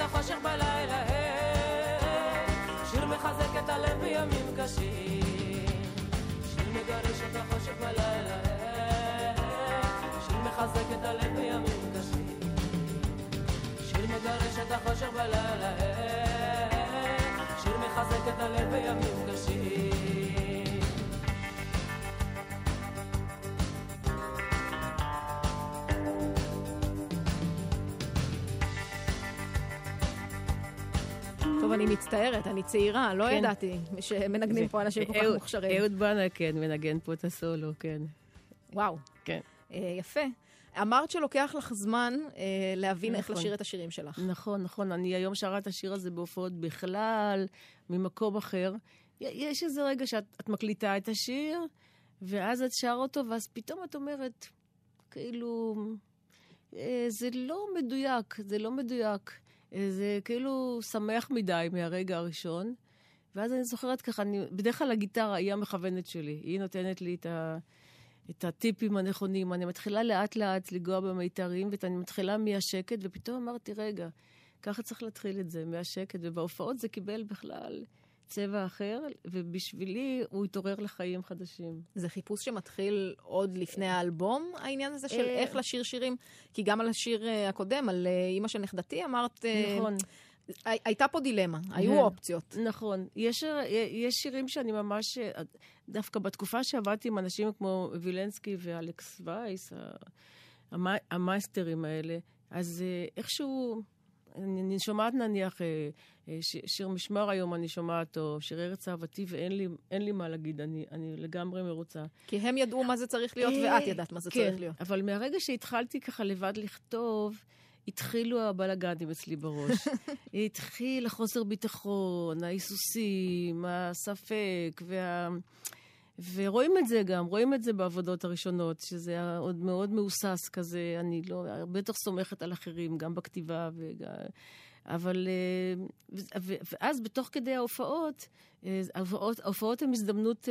[SPEAKER 4] החושך בלילה. שיר מחזק את הלב בימים קשים. מגרש את החושך בלילה, שיר מחזק את הלב בימים קשים. שיר מגרש את החושך בלילה, שיר
[SPEAKER 2] טוב, אני מצטערת, אני צעירה, לא כן. ידעתי שמנגנים פה אנשים כל כך מוכשרים.
[SPEAKER 1] אהוד בנה, כן, מנגן פה את הסולו, כן.
[SPEAKER 2] וואו.
[SPEAKER 1] כן.
[SPEAKER 2] אה, יפה. אמרת שלוקח לך זמן אה, להבין נכון. איך לשיר את השירים שלך.
[SPEAKER 1] נכון, נכון. אני היום שרה את השיר הזה בהופעות בכלל, ממקום אחר. יש איזה רגע שאת מקליטה את השיר, ואז את שר אותו, ואז פתאום את אומרת, כאילו, אה, זה לא מדויק, זה לא מדויק. זה כאילו שמח מדי מהרגע הראשון. ואז אני זוכרת ככה, אני, בדרך כלל הגיטרה היא המכוונת שלי, היא נותנת לי את, ה, את הטיפים הנכונים. אני מתחילה לאט לאט לגוע במיתרים, ואני מתחילה מהשקט, ופתאום אמרתי, רגע, ככה צריך להתחיל את זה, מהשקט, ובהופעות זה קיבל בכלל צבע אחר, ובשבילי הוא התעורר לחיים חדשים.
[SPEAKER 2] זה חיפוש שמתחיל עוד לפני האלבום, העניין הזה של אה, איך לשיר שירים? כי גם על השיר אה, הקודם, על אה, אימא של נכדתי, אמרת...
[SPEAKER 1] נכון.
[SPEAKER 2] הייתה פה דילמה, היו אופציות.
[SPEAKER 1] נכון. יש, יש שירים שאני ממש, דווקא בתקופה שעבדתי עם אנשים כמו וילנסקי ואלכס וייס, המאסטרים האלה, אז איכשהו, אני שומעת נניח אה, ש, שיר משמר היום אני שומעת, או שיר ארץ אהבתי, ואין לי, לי מה להגיד, אני, אני לגמרי מרוצה.
[SPEAKER 2] כי הם ידעו מה זה צריך להיות, אה, ואת ידעת מה זה
[SPEAKER 1] כן,
[SPEAKER 2] צריך להיות.
[SPEAKER 1] אבל מהרגע שהתחלתי ככה לבד לכתוב, התחילו הבלאגנים אצלי בראש. התחיל החוסר ביטחון, ההיסוסים, הספק, וה...
[SPEAKER 3] ורואים את זה גם, רואים את זה בעבודות הראשונות, שזה עוד מאוד מהוסס כזה, אני לא, יותר סומכת על אחרים, גם בכתיבה וגם... אבל... אה, ואז בתוך כדי ההופעות, אה, ההופעות, ההופעות הן הזדמנות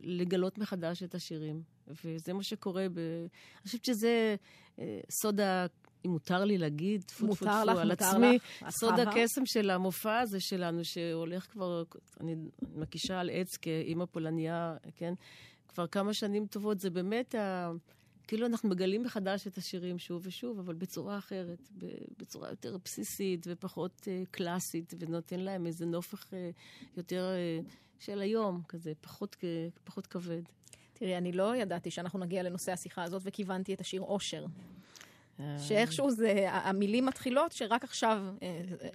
[SPEAKER 3] לגלות מחדש את השירים. וזה מה שקורה ב... אני חושבת שזה אה, סוד. אם מותר לי להגיד, טפו טפו טפו על עצמי, סוד הקסם של המופע הזה שלנו, שהולך כבר, אני מקישה על עץ כאימא פולניה, כן? כבר כמה שנים טובות, זה באמת ה... כאילו אנחנו מגלים מחדש את השירים שוב ושוב, אבל בצורה אחרת, בצורה יותר בסיסית ופחות uh, קלאסית, ונותן להם איזה נופך uh, יותר uh, של היום, כזה, פחות, פחות כבד.
[SPEAKER 2] תראי, אני לא ידעתי שאנחנו נגיע לנושא השיחה הזאת, וכיוונתי את השיר אושר. שאיכשהו זה, המילים מתחילות, שרק עכשיו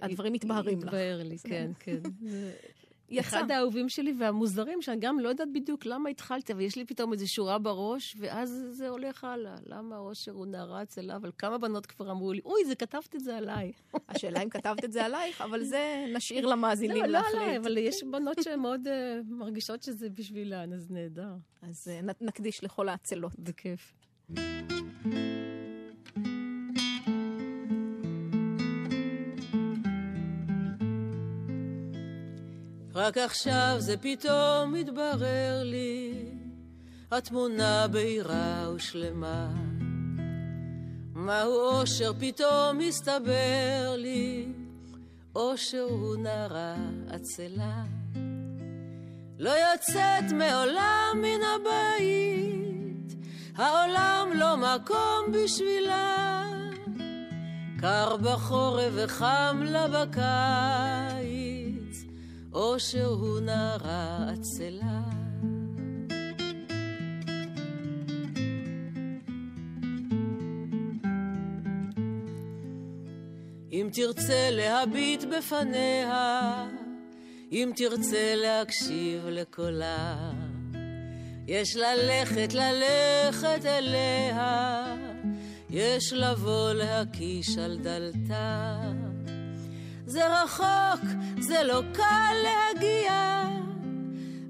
[SPEAKER 2] הדברים מתבהרים לך.
[SPEAKER 3] התבהר לי, כן, כן. יצא. אחד האהובים שלי והמוזרים, שאני גם לא יודעת בדיוק למה התחלתי, אבל יש לי פתאום איזו שורה בראש, ואז זה הולך הלאה. למה האושר הוא נערץ אליו? אבל כמה בנות כבר אמרו לי, אוי, זה כתבת את זה עליי.
[SPEAKER 2] השאלה אם כתבת את זה עלייך, אבל זה נשאיר למאזינים
[SPEAKER 3] לא, להחליט. לא עליי, אבל יש בנות שהן מאוד uh, מרגישות שזה בשבילן, אז נהדר.
[SPEAKER 2] אז uh, נקדיש לכל העצלות.
[SPEAKER 3] בכיף.
[SPEAKER 1] רק עכשיו זה פתאום מתברר לי, התמונה בהירה ושלמה. מהו אושר פתאום מסתבר לי, אושר הוא נערה עצלה. לא יוצאת מעולם מן הבית, העולם לא מקום בשבילה. קר בחורף וחם לה בקיץ. או שהוא נערה עצלה. אם תרצה להביט בפניה, אם תרצה להקשיב לקולה, יש ללכת, ללכת אליה, יש לבוא להקיש על דלתה. זה רחוק, זה לא קל להגיע,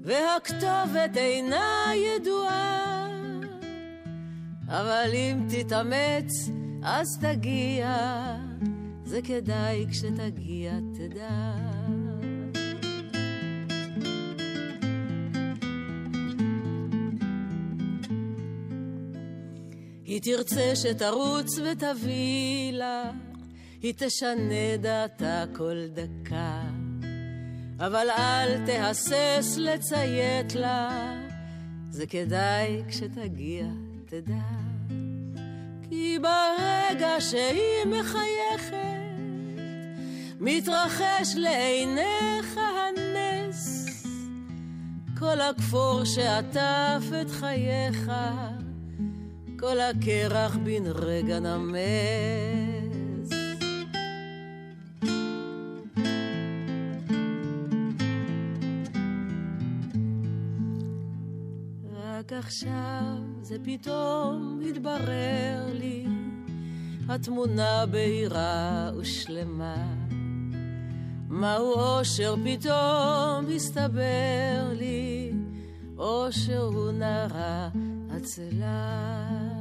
[SPEAKER 1] והכתובת אינה ידועה. אבל אם תתאמץ, אז תגיע, זה כדאי כשתגיע תדע. היא תרצה שתרוץ ותביא לה היא תשנה דעתה כל דקה. אבל אל תהסס לציית לה, זה כדאי כשתגיע תדע. כי ברגע שהיא מחייכת, מתרחש לעיניך הנס. כל הכפור שעטף את חייך, כל הקרח בן רגע נמס. עכשיו זה פתאום התברר לי, התמונה בהירה ושלמה. מהו אושר פתאום הסתבר לי, אושר הוא נערה עצלה.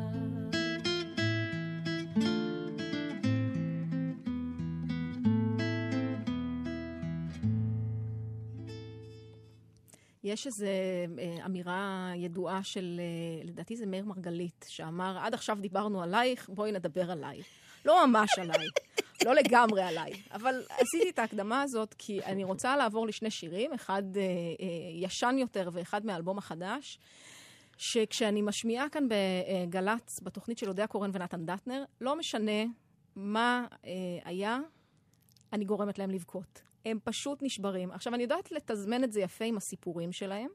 [SPEAKER 2] יש איזו אה, אמירה ידועה של, אה, לדעתי זה מאיר מרגלית, שאמר, עד עכשיו דיברנו עלייך, בואי נדבר עליי. לא ממש עליי, לא לגמרי עליי, אבל עשיתי את ההקדמה הזאת כי אני רוצה לעבור לשני שירים, אחד אה, אה, ישן יותר ואחד מהאלבום החדש. שכשאני משמיעה כאן בגל"צ, בתוכנית של אודיה קורן ונתן דטנר, לא משנה מה אה, היה, אני גורמת להם לבכות. הם פשוט נשברים. עכשיו, אני יודעת לתזמן את זה יפה עם הסיפורים שלהם,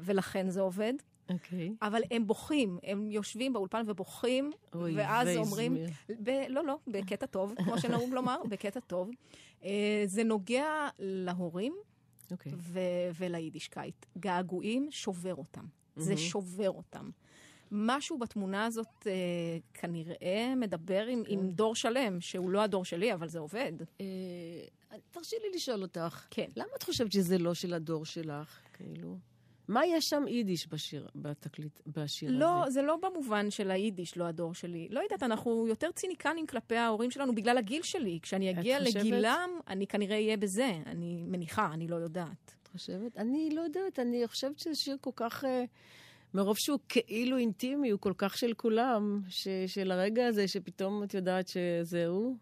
[SPEAKER 2] ולכן זה עובד.
[SPEAKER 3] אוקיי. Okay.
[SPEAKER 2] אבל הם בוכים, הם יושבים באולפן ובוכים,
[SPEAKER 3] אוי,
[SPEAKER 2] ואז אומרים... ב, לא, לא, בקטע טוב, כמו שנהוג לומר, בקטע טוב. Uh, זה נוגע להורים okay. אוקיי. ו- וליידישקייט. געגועים שובר אותם. Mm-hmm. זה שובר אותם. משהו בתמונה הזאת אה, כנראה מדבר עם, עם כן. דור שלם, שהוא לא הדור שלי, אבל זה עובד. אה,
[SPEAKER 3] תרשי לי לשאול אותך.
[SPEAKER 2] כן.
[SPEAKER 3] למה את חושבת שזה לא של הדור שלך, כאילו?
[SPEAKER 5] מה יש שם יידיש בשיר, בתקליט, בשיר
[SPEAKER 2] לא,
[SPEAKER 5] הזה?
[SPEAKER 2] זה לא במובן של היידיש, לא הדור שלי. לא יודעת, אנחנו יותר ציניקנים כלפי ההורים שלנו בגלל הגיל שלי. כשאני אגיע? לגילם, אני כנראה אהיה בזה. אני מניחה, אני לא יודעת.
[SPEAKER 5] את חושבת? אני לא יודעת, אני חושבת שזה שיר כל כך... אה, מרוב שהוא כאילו אינטימי, הוא כל כך של כולם, ש, של הרגע הזה שפתאום את יודעת שזהו,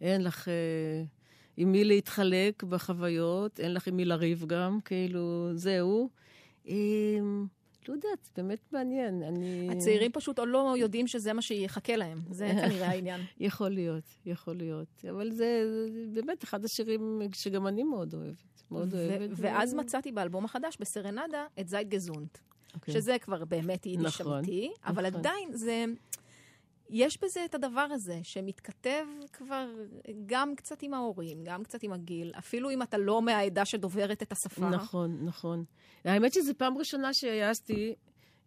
[SPEAKER 5] אין לך אה, עם מי להתחלק בחוויות, אין לך עם מי לריב גם, כאילו, זהו. אה, לא יודעת, באמת מעניין. אני...
[SPEAKER 2] הצעירים פשוט עוד לא יודעים שזה מה שיחכה להם. זה כנראה העניין.
[SPEAKER 5] יכול להיות, יכול להיות. אבל זה, זה באמת אחד השירים שגם אני מאוד אוהבת. מאוד אוהבת.
[SPEAKER 2] ואז מצאתי באלבום החדש, בסרנדה, את זייד גזונט.
[SPEAKER 5] אוקיי.
[SPEAKER 2] שזה כבר באמת יידיש
[SPEAKER 5] נכון,
[SPEAKER 2] אמיתי, אבל
[SPEAKER 5] נכון.
[SPEAKER 2] עדיין זה... יש בזה את הדבר הזה, שמתכתב כבר גם קצת עם ההורים, גם קצת עם הגיל, אפילו אם אתה לא מהעדה שדוברת את השפה.
[SPEAKER 5] נכון, נכון. האמת שזו פעם ראשונה שהעזתי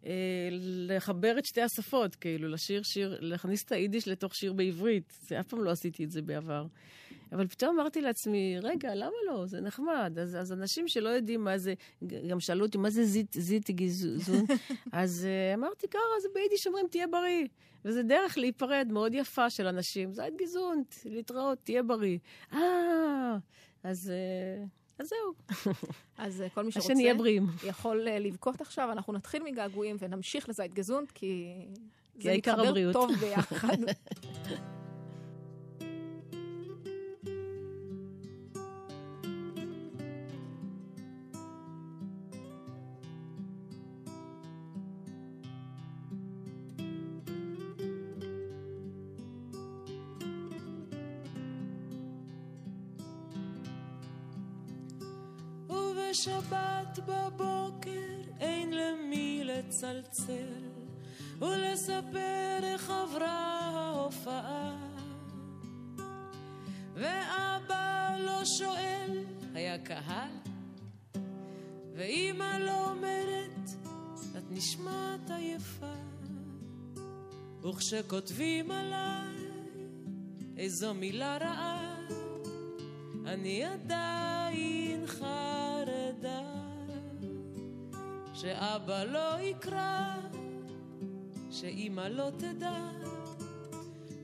[SPEAKER 5] אה, לחבר את שתי השפות, כאילו, לשיר שיר, להכניס את היידיש לתוך שיר בעברית. זה, אף פעם לא עשיתי את זה בעבר. אבל פתאום אמרתי לעצמי, רגע, למה לא? זה נחמד. אז, אז אנשים שלא יודעים מה זה, גם שאלו אותי, מה זה זיט, זיט גזון? אז uh, אמרתי, ככה, זה ביידיש אומרים, תהיה בריא. וזה דרך להיפרד מאוד יפה של אנשים. זית גזונט, להתראות, תהיה בריא. אה, אז... Uh, אז זהו.
[SPEAKER 2] אז אה, כל מי שרוצה. יכול אה, לבכות עכשיו. אנחנו נתחיל מגעגועים ונמשיך לזית גזונט, כי זה
[SPEAKER 5] העיקר
[SPEAKER 2] מתחבר. טוב ביחד.
[SPEAKER 1] ובשבת בבוקר אין למי לצלצל ולספר איך עברה ההופעה. ואבא לא שואל, היה קהל? ואימא לא אומרת, את נשמעת עייפה וכשכותבים עליי איזו מילה רעה אני עדיין חרדה שאבא לא יקרא, שאימא לא תדע,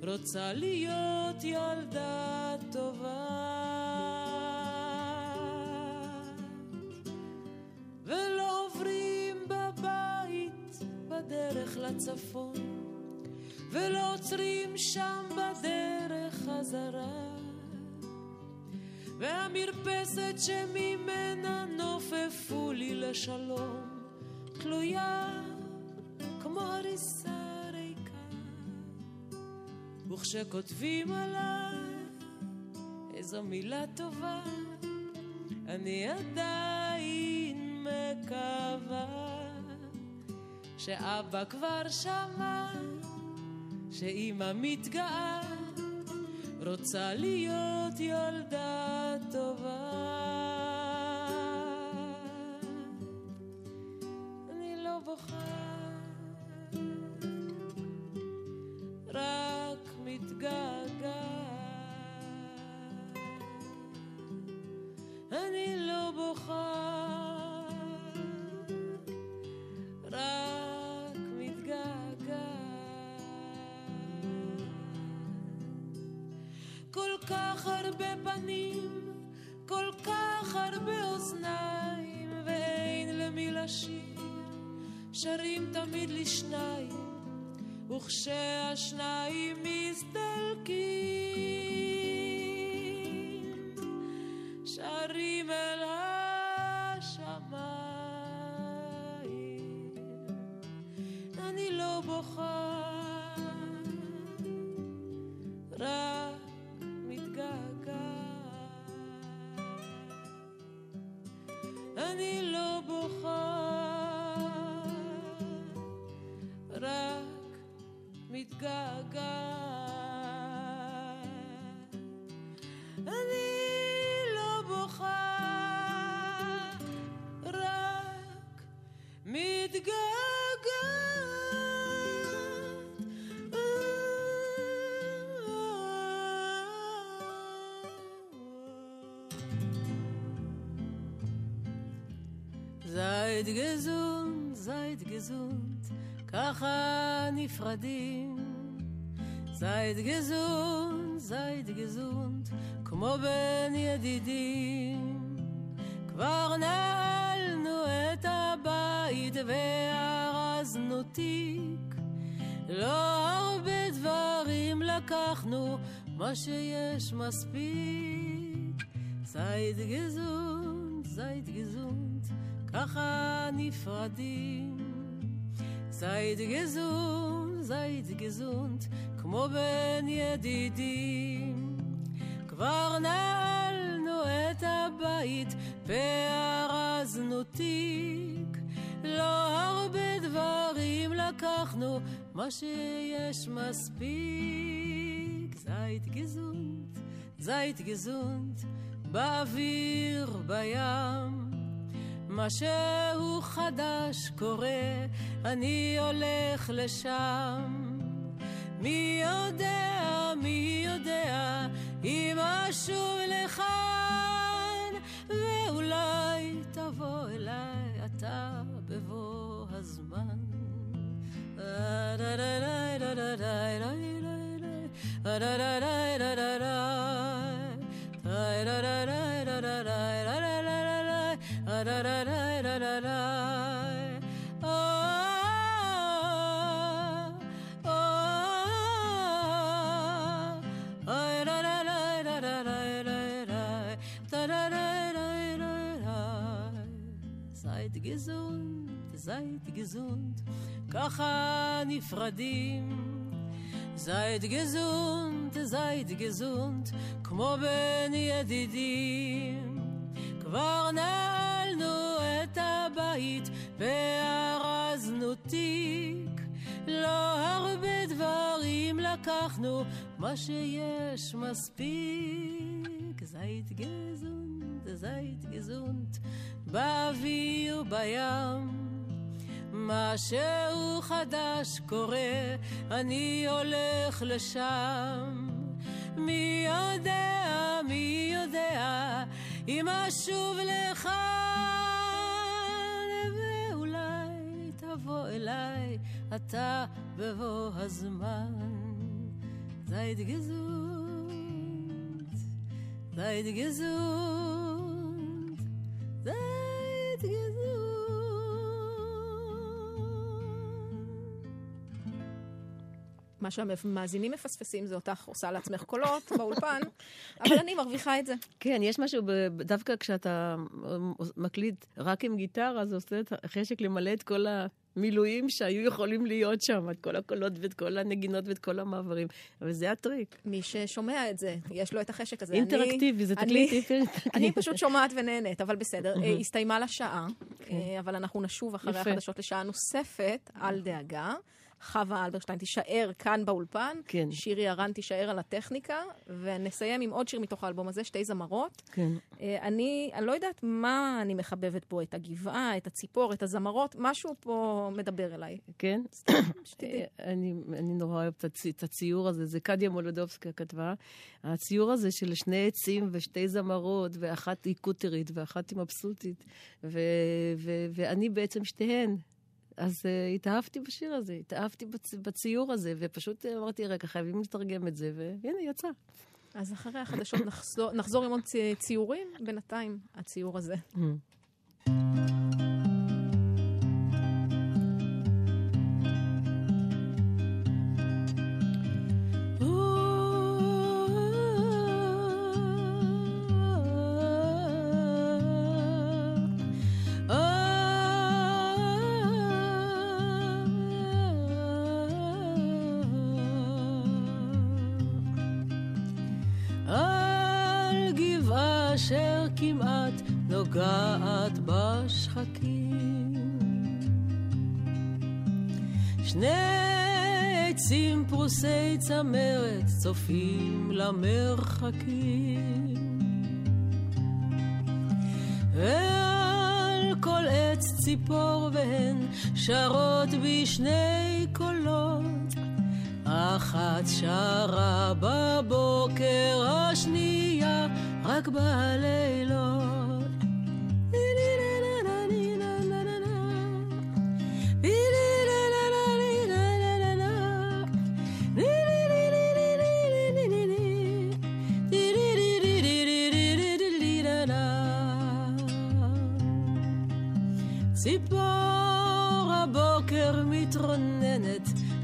[SPEAKER 1] רוצה להיות ילדה טובה. ולא עוברים בבית בדרך לצפון, ולא עוצרים שם בדרך חזרה. והמרפסת שממנה נופפו לי לשלום תלויה כמו הריסה ריקה וכשכותבים עליי איזו מילה טובה אני עדיין מקווה שאבא כבר שמע שאימא מתגאה רוצה להיות ילדה טובה. פנים, כל כך הרבה אוזניים, ואין למי לשיר, שרים תמיד לשניים, וכשהשניים מסתלקים, מתגעגעת. אני לא בוכה, רק מתגעגעת. זייד גזונט, זייד גזונט, ככה נפרדים. זייד גזונט, זייד גזונט, כמו בין ידידים. כבר נעלנו את הבית וארזנו תיק. לא הרבה דברים לקחנו, מה שיש מספיק. זייד גזונט, זייד גזונט, ככה נפרדים. זייד גזונט, זייד גזונט, כמו בין ידידים. כבר נעלנו את הבית וארזנו תיק. לא הרבה דברים לקחנו, מה שיש מספיק. זית גזונט, זית גזונט, באוויר, בים. משהו חדש קורה, אני הולך לשם. מי יודע, מי יודע, אם אשוב לכאן, ואולי תבוא אליי אתה בבוא הזמן. Seid seid gesund, ככה נפרדים. seid gesund, seid gesund, כמו בין ידידים. כבר נעלנו את הבית וארזנו תיק. לא הרבה דברים לקחנו, מה שיש מספיק. זית גזונט, זית גזונט, באוויר, בים. משהו חדש קורה, אני הולך לשם. מי יודע, מי יודע, אם אשוב לכאן, ואולי תבוא אליי, אתה בבוא הזמן. זייד גזונט, זייד גזונט, זייד
[SPEAKER 2] מה שהמאזינים מפספסים זה אותך עושה לעצמך קולות באולפן, אבל אני מרוויחה את זה.
[SPEAKER 3] כן, יש משהו, דווקא כשאתה מקליט רק עם גיטרה, זה עושה את החשק למלא את כל המילואים שהיו יכולים להיות שם, את כל הקולות ואת כל הנגינות ואת כל המעברים. אבל זה הטריק.
[SPEAKER 2] מי ששומע את זה, יש לו את החשק הזה.
[SPEAKER 3] אינטראקטיבי, זה תקליט אינטראקטיבי.
[SPEAKER 2] אני פשוט שומעת ונהנית, אבל בסדר. אה, הסתיימה לה שעה, אה, אבל אנחנו נשוב אחרי
[SPEAKER 3] כן.
[SPEAKER 2] החדשות לשעה נוספת, אל דאגה. חווה אלברשטיין תישאר כאן באולפן,
[SPEAKER 3] כן.
[SPEAKER 2] שירי ארן תישאר על הטכניקה, ונסיים עם עוד שיר מתוך האלבום הזה, שתי זמרות.
[SPEAKER 3] כן.
[SPEAKER 2] אה, אני, אני לא יודעת מה אני מחבבת פה, את הגבעה, את הציפור, את הזמרות, משהו פה מדבר אליי.
[SPEAKER 3] כן?
[SPEAKER 2] שתדעי.
[SPEAKER 3] אני, אני נורא אוהבת את הציור הזה, זה קדיה מולודובסקה כתבה. הציור הזה של שני עצים ושתי זמרות, ואחת היא קוטרית ואחת היא מבסוטית, ו, ו, ואני בעצם שתיהן. אז uh, התאהבתי בשיר הזה, התאהבתי בצ, בציור הזה, ופשוט אה, אמרתי, רגע, חייבים לתרגם את זה, והנה, יצא.
[SPEAKER 2] אז אחרי החדשות נחזור, נחזור עם עוד צי- ציורים, בינתיים הציור הזה.
[SPEAKER 1] שני עצים פרוסי צמרת צופים למרחקים. ועל כל עץ ציפור והן שרות בשני קולות. אחת שרה בבוקר, השנייה רק בלילות.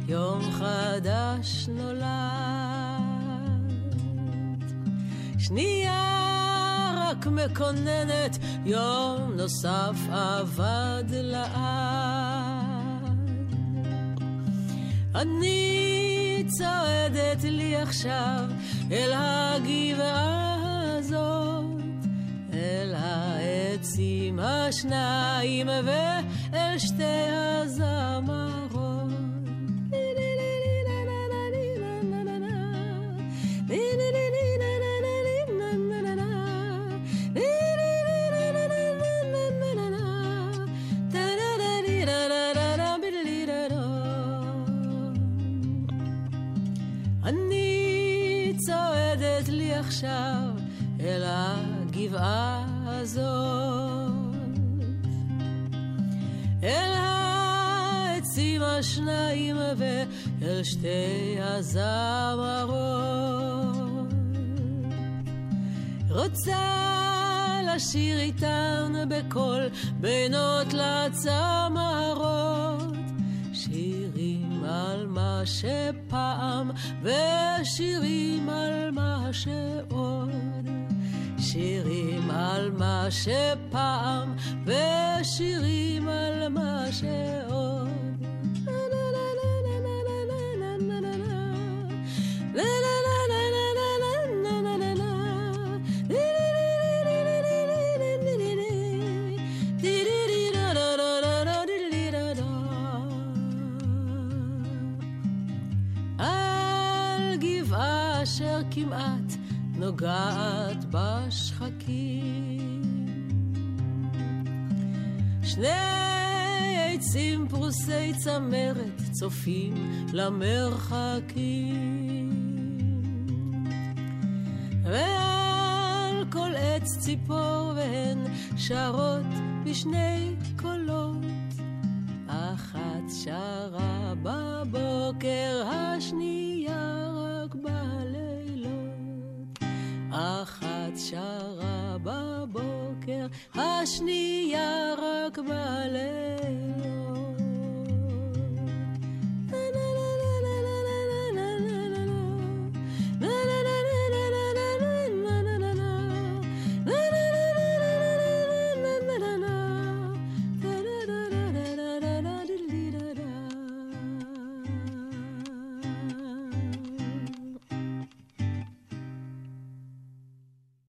[SPEAKER 1] יום חדש נולד. שנייה רק מקוננת, יום נוסף אבד לעד. אני צועדת לי עכשיו אל הגבעה הזאת, אל העצים השניים ואל שתי הזמרות. הגבעה הזאת, אל העצים השניים ואל שתי הזמרות. רוצה לשיר איתן בקול בינות לצמרות, שירים על מה שפעם ושירים על מה שעוד. שירים על מה שפעם ושירים על מה שעוד. על גבעה אשר כמעט נוגעת בשחקים. שני עצים פרוסי צמרת צופים למרחקים. ועל כל עץ ציפור והן שרות בשני קולות. אחת שרה בבוקר, השנייה רק בלילות. אחת שרה בבוקר, השנייה רק בלילות.